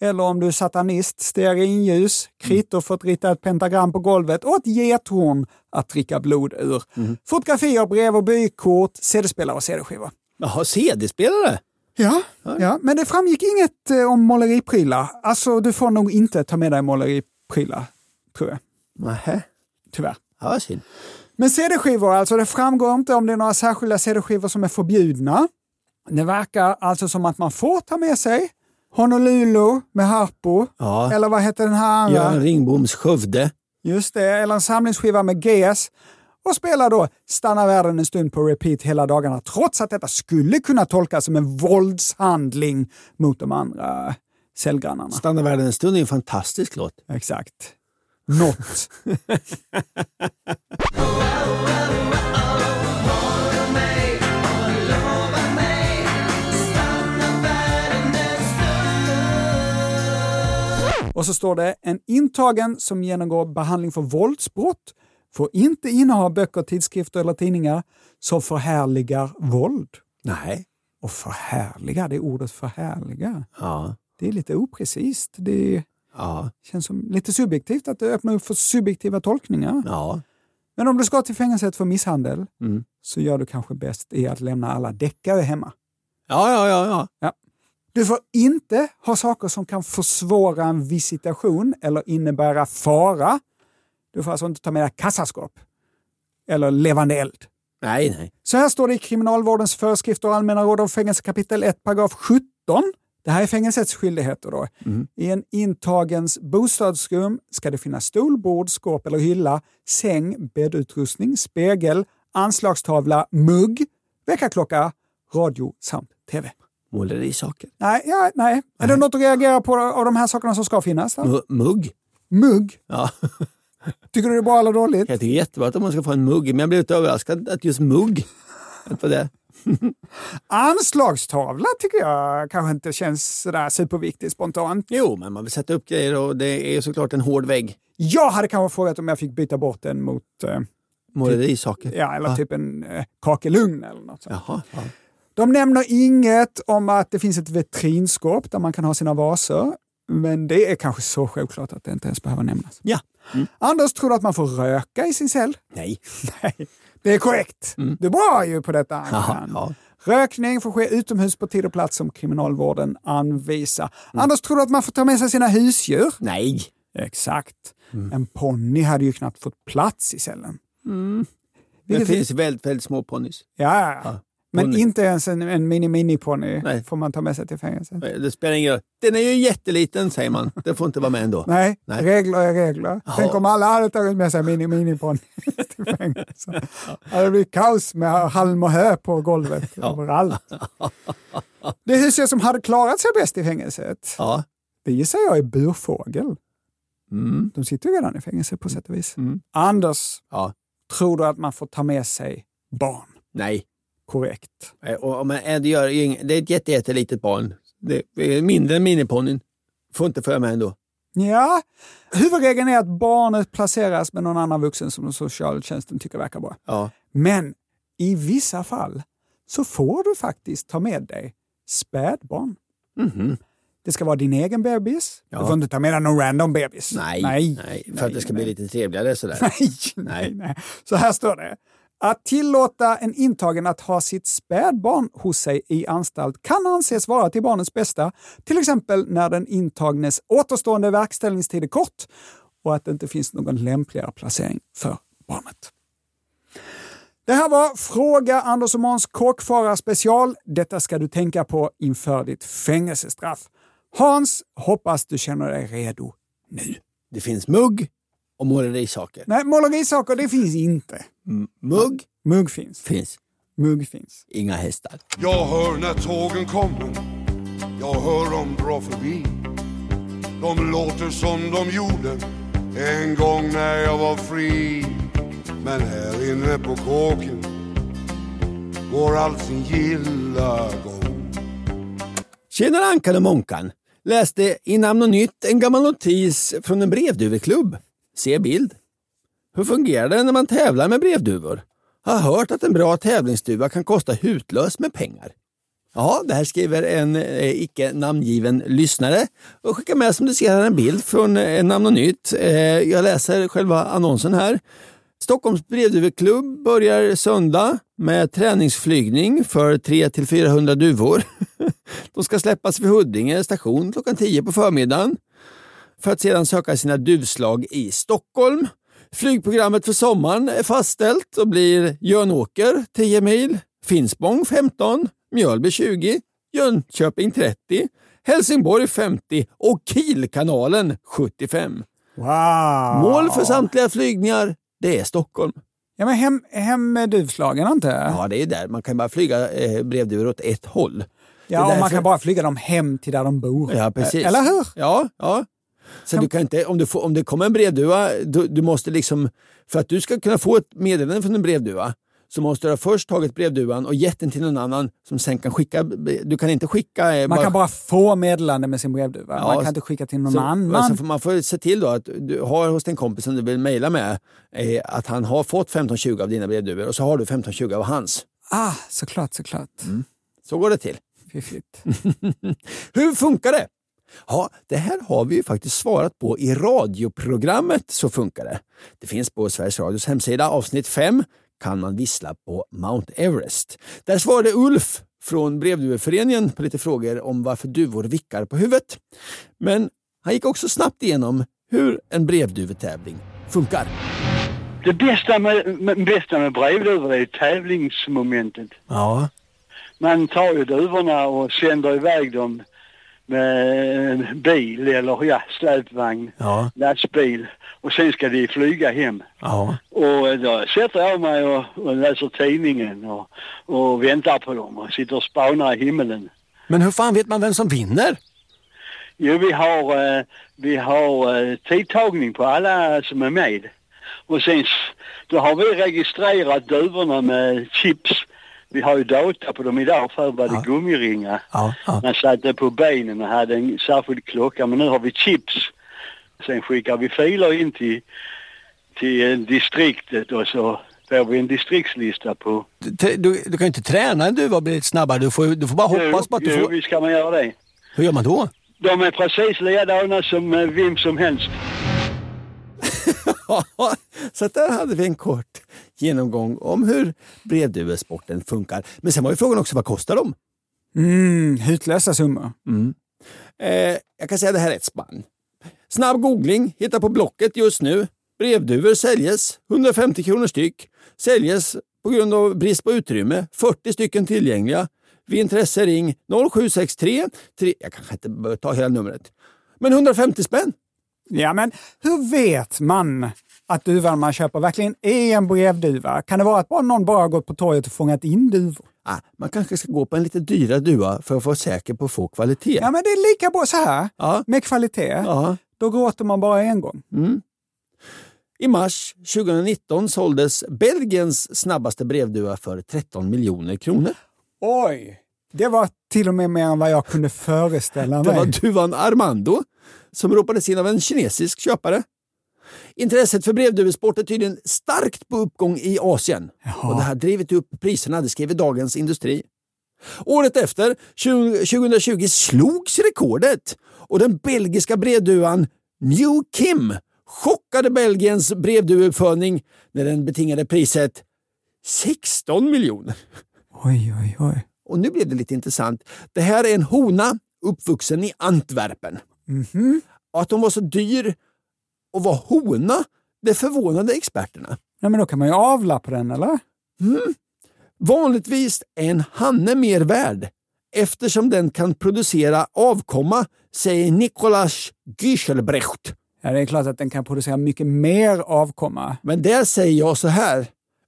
S1: Eller om du är satanist, stearinljus, kritor för att rita ett pentagram på golvet och ett gethorn att dricka blod ur. Fotografier, brev och bykort, CD-spelare och CD-skivor.
S2: Jaha, CD-spelare?
S1: Ja, ja, men det framgick inget eh, om måleriprylar. Alltså, du får nog inte ta med dig måleriprylar, tror jag.
S2: Nähä.
S1: Tyvärr.
S2: Ja, synd.
S1: Men CD-skivor, alltså det framgår inte om det är några särskilda CD-skivor som är förbjudna. Det verkar alltså som att man får ta med sig Honolulu med Harpo,
S2: Ja.
S1: eller vad heter den här andra?
S2: Göran Ringboms Skövde.
S1: Just det, eller en samlingsskiva med GS. Och spela då Stanna världen en stund på repeat hela dagarna, trots att detta skulle kunna tolkas som en våldshandling mot de andra cellgrannarna.
S2: Stanna världen en stund är en fantastisk låt.
S1: Exakt. Något. Och så står det, en intagen som genomgår behandling för våldsbrott får inte inneha böcker, tidskrifter eller tidningar som förhärligar våld.
S2: Nej.
S1: Och förhärliga, det ordet förhärliga.
S2: Ja.
S1: Det är lite oprecist. Det
S2: Ja.
S1: känns som lite subjektivt att det öppnar upp för subjektiva tolkningar.
S2: Ja.
S1: Men om du ska till fängelset för misshandel
S2: Mm.
S1: så gör du kanske bäst i att lämna alla deckare hemma.
S2: Ja, ja, ja, ja.
S1: Ja. Du får inte ha saker som kan försvåra en visitation eller innebära fara. Du får alltså inte ta med dig kassaskåp eller levande eld.
S2: Nej, nej.
S1: Så här står det i Kriminalvårdens föreskrifter och allmänna råd om fängelse kapitel 1, paragraf 17. Det här är fängelsets skyldigheter. Då. I en intagens bostadsrum ska det finnas stol, bord, skåp eller hylla, säng, bäddutrustning, spegel, anslagstavla, mugg, väckarklocka, radio samt TV.
S2: Målerisaker.
S1: Nej, ja, nej. Är det något att reagera på av de här sakerna som ska finnas?
S2: Mu- Mugg.
S1: Mugg?
S2: Ja.
S1: Tycker du det är bra eller dåligt?
S2: Jag tycker jättebra att man ska få en mugg, men jag blev lite överraskad att just mugg att det.
S1: Anslagstavla tycker jag kanske inte känns sådär superviktigt spontant.
S2: Jo, men man vill sätta upp grejer och det är såklart en hård vägg.
S1: Jag hade kanske frågat om jag fick byta bort den mot eh,
S2: Målerisaker.
S1: ja, eller
S2: Ja.
S1: typ en eh, kakelugn eller något sånt.
S2: Jaha. Ja.
S1: De nämner inget om att det finns ett vitrinskåp där man kan ha sina vaser. Men det är kanske så självklart att det inte ens behöver nämnas.
S2: ja.
S1: Anders tror att man får röka i sin cell.
S2: Nej.
S1: Nej, det är korrekt. Du är bra ju på detta. Ankan.
S2: ja.
S1: Rökning får ske utomhus på tid och plats som kriminalvården anvisar. Anders tror du att man får ta med sig sina husdjur?
S2: Nej.
S1: Exakt. En ponny hade ju knappt fått plats i cellen.
S2: Det
S1: Vilket-
S2: finns väldigt, väldigt små ponnys.
S1: Ja, ja.
S2: Ja,
S1: men
S2: ponny.
S1: inte ens en, en mini-mini-ponny får man ta med sig till fängelset.
S2: Det spelar ingen roll. Den är ju jätteliten säger man. Den får inte vara med ändå.
S1: Nej,
S2: Nej.
S1: regler är regler.
S2: Jaha.
S1: Tänk om alla hade tagit med sig mini-mini-ponny till fängelset. Det hade blivit kaos med halm och hö på golvet överallt. Det husdjur som hade klarat sig bäst i fängelset,
S2: Ja.
S1: det gissar jag är burfågel.
S2: Mm.
S1: De sitter ju redan i fängelse på sätt och vis.
S2: Mm.
S1: Anders,
S2: Ja.
S1: tror du att man får ta med sig barn?
S2: Nej.
S1: Korrekt.
S2: Eh, Och, men, eh, det, gör, det är ett jätte, jättelitet barn. Det är mindre än miniponnyn. Får inte följa med ändå.
S1: Ja, huvudregeln är att barnet placeras med någon annan vuxen som socialtjänsten tycker verkar bra.
S2: Ja.
S1: Men i vissa fall så får du faktiskt ta med dig spädbarn.
S2: Mhm.
S1: Det ska vara din egen bebis.
S2: Ja.
S1: Du får inte ta med dig någon random bebis.
S2: Nej,
S1: nej,
S2: nej, för att det ska bli lite trevligare sådär.
S1: Nej, nej, nej. Så här står det. Att tillåta en intagen att ha sitt spädbarn hos sig i anstalt kan anses vara till barnets bästa, till exempel när den intagnes återstående verkställningstid är kort och att det inte finns någon lämpligare placering för barnet. Det här var Fråga Anders och Måns kåkfara special. Detta ska du tänka på inför ditt fängelsestraff. Hans, hoppas du känner dig redo nu.
S2: Det finns mugg och målerisaker.
S1: Nej, målerisaker det finns inte.
S2: Mugg
S1: Mugg finns.
S2: finns.
S1: Mugg finns.
S2: Inga hästar.
S4: Jag hör när tågen kommer Jag hör dem dra förbi De låter som de gjorde En gång när jag var fri Men här inne på kåken Går allt sin gilla gång
S2: Tjenare Ankan och Månkan! Läste i Namn och Nytt en gammal notis från en brevduveklubb. Se bild. Hur fungerar det när man tävlar med brevduvor? Har hört att en bra tävlingsduva kan kosta hutlöst med pengar. Ja, det här skriver en eh, icke namngiven lyssnare och skickar med som du ser här en bild från eh, Namn och Nytt. Eh, jag läser själva annonsen här. Stockholms brevduveklubb börjar söndag med träningsflygning för 300-400 duvor. De ska släppas vid Huddinge station klockan 10 på förmiddagen för att sedan söka sina duvslag i Stockholm. Flygprogrammet för sommaren är fastställt och blir Jönåker 10 mil, Finspång 15, Mjölby 20, Jönköping 30, Helsingborg 50 och Kielkanalen 75.
S1: Wow!
S2: Mål för samtliga flygningar, det är Stockholm.
S1: Ja, men hem, hem med duvslagen inte?
S2: Ja, det är där. Man kan bara flyga eh, brevduvor åt ett håll. Är
S1: Ja, och man kan bara flyga dem hem till där de bor.
S2: Ja, precis.
S1: Eller hur?
S2: Ja, ja. Så du kan inte, om, du får, om det kommer en brevduva, du, du måste liksom, för att du ska kunna få ett meddelande från en brevduva, så måste du ha först tagit brevduvan och gett den till någon annan som sen kan skicka. Du kan inte skicka... eh,
S1: Man kan bara få meddelande med sin brevduva.
S2: Ja,
S1: man kan inte skicka till någon
S2: så,
S1: annan.
S2: Alltså, får man får se till då att du har hos den kompis som du vill mejla med eh, att han har fått 1520 av dina brevduvor och så har du 1520 av hans.
S1: Ah, såklart, såklart.
S2: Så går det till.
S1: Fiffigt.
S2: Hur funkar det? Ja, det här har vi ju faktiskt svarat på i radioprogrammet Så funkar det. Det finns på Sveriges Radios hemsida, avsnitt 5, kan man vissla på Mount Everest. Där svarade Ulf från Brevduveföreningen på lite frågor om varför duvor vickar på huvudet. Men han gick också snabbt igenom hur en brevduvetävling funkar.
S12: Det bästa med, med, bästa med brevduvor är tävlingsmomentet.
S2: Ja.
S12: Man tar ju duvorna och sänder iväg dem med bil eller ja, släpvagn,
S2: Ja.
S12: lastbil och sen ska de flyga hem.
S2: Ja.
S12: Och då sätter jag mig och, och läser tidningen och, och väntar på dem och sitter och spanar i himmelen.
S13: Men hur fan vet man vem som vinner?
S12: Jo, vi har, eh, vi har eh, tidtagning på alla som är med. Och sen då har vi registrerat duvorna med chips. Vi har ju data på dem idag. Förr var det gummiringar.
S13: Ja, ja.
S12: Man satte på benen och hade en särskild klocka. Men nu har vi chips. Sen skickar vi filer in till, till eh, distriktet och så får vi en distriktslista på...
S13: Du, du, du kan ju inte träna en duva och bli lite snabbare. Du får, du får bara hoppas på att du
S12: jo,
S13: får...
S12: visst kan man göra det.
S13: Hur gör man då?
S12: De är precis likadana som eh, vem som helst.
S2: Så där hade vi en kort genomgång om hur brevduvesporten funkar. Men sen var ju frågan också, vad kostar de?
S1: Mm, hutlösa summor.
S2: Mm. Eh, jag kan säga att det här är ett spann. Snabb googling, hitta på Blocket just nu. Brevduvor säljes 150 kronor styck. Säljes på grund av brist på utrymme. 40 stycken tillgängliga. Vid intresse ring 0763 3, Jag kanske inte behöver ta hela numret. Men 150 spänn.
S1: Ja, men hur vet man att duvan man köper verkligen är en brevduva? Kan det vara att bara någon bara gått på torget och fångat in duvor?
S2: Ah, man kanske ska gå på en lite dyrare duva för att vara säker på att få kvalitet.
S1: Ja, men det är lika bra så här.
S2: Ja.
S1: Med kvalitet.
S2: Ja.
S1: Då gråter man bara en gång.
S2: Mm. I mars 2019 såldes Belgiens snabbaste brevduva för 13 miljoner kronor.
S1: Oj! Det var till och med mer än vad jag kunde föreställa
S2: Det
S1: mig.
S2: var duvan Armando som ropades in av en kinesisk köpare. Intresset för brevduvesport är tydligen starkt på uppgång i Asien. Och det har drivit upp priserna, det skriver Dagens Industri. Året efter, 20- 2020, slogs rekordet och den belgiska brevduvan New Kim chockade Belgiens brevduveuppfödning när den betingade priset 16 miljoner.
S1: Oj, oj, oj.
S2: Och nu blev det lite intressant. Det här är en hona uppvuxen i Antwerpen.
S1: Mhm.
S2: Och att hon var så dyr och var hona, det förvånade experterna.
S1: Ja, men då kan man ju avla på den, eller?
S2: Mm. Vanligtvis är en hanne mer värd eftersom den kan producera avkomma, säger Nicolas Güchelbrecht.
S1: Ja, det är klart att den kan producera mycket mer avkomma.
S2: Men där säger jag så här.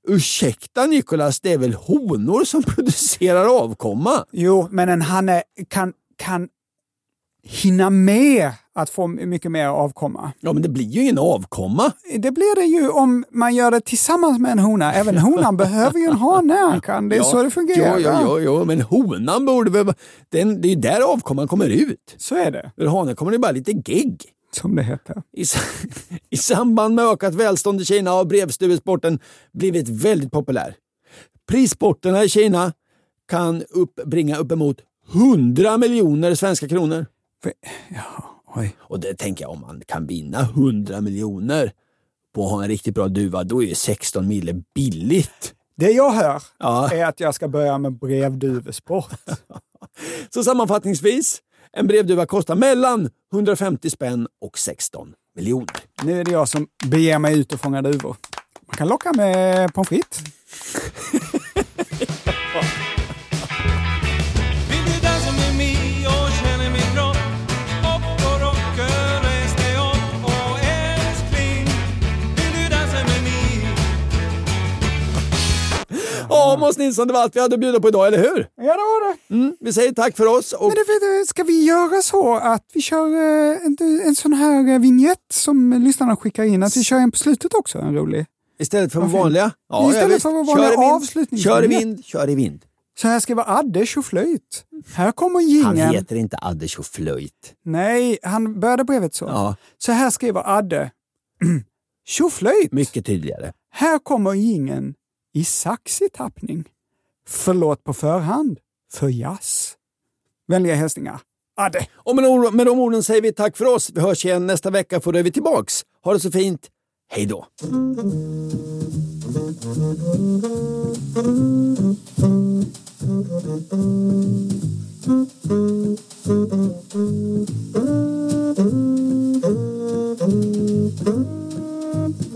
S2: Ursäkta Nicolas, det är väl honor som producerar avkomma?
S1: Jo, men en hanne kan, kan hinna med att få mycket mer avkomma.
S2: Ja, men det blir ju ingen avkomma.
S1: Det blir det ju om man gör det tillsammans med en hona. Även honan behöver ju en hane, Ankan. Det är så det fungerar.
S2: Ja, ja, ja, ja, men honan borde väl... Den, det är ju där avkomman kommer ut.
S1: Så är det.
S2: Ur hanen kommer det bara lite gegg.
S1: Som det heter.
S2: I, I samband med ökat välstånd i Kina har brevstuvesporten blivit väldigt populär. Prissporterna i Kina kan uppbringa uppemot 100 miljoner svenska kronor.
S1: Oj.
S2: Och det tänker jag, om man kan vinna 100 miljoner på att ha en riktigt bra duva, då är ju 16 mille billigt.
S1: Det jag hör
S2: Ja.
S1: är att jag ska börja med brevduvesport.
S2: Så sammanfattningsvis, en brevduva kostar mellan 150 spänn och 16 miljoner.
S1: Nu är det jag som beger mig ut och fångar duvor. Man kan locka med pommes frites.
S7: du?
S2: Ja, Måns Nilsson, det var allt vi hade att bjuda på idag, eller hur?
S1: Ja, det var det.
S2: Mm, vi säger tack för oss. Och...
S1: Men det, ska vi göra så att vi kör eh, en, en sån här eh, vignett som lyssnarna skickar in, att vi kör en på slutet också, en rolig?
S2: Istället för vår vanliga?
S1: Istället
S2: visst.
S1: för vår vanliga avslutning.
S2: Kör i vind, kör i vind.
S1: Så här vara Adde tjoflöjt. Här kommer
S2: Han
S1: jingeln.
S2: heter inte Adde Tjoflöjt.
S1: Nej, han började brevet så.
S2: Ja.
S1: Så här skriver Adde. Tjoflöjt!
S2: Mycket tydligare.
S1: Här kommer jingeln i saxig tappning. Förlåt på förhand för jazz. Vänliga hälsningar. Adde.
S2: Och med, de- med de orden säger vi tack för oss. Vi hörs igen nästa vecka för då är vi tillbaks. Ha det så fint. Hej då!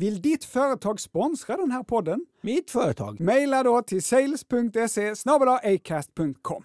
S1: Vill ditt företag sponsra den här podden?
S2: Mitt företag?
S1: Maila då till sales.se acast.com.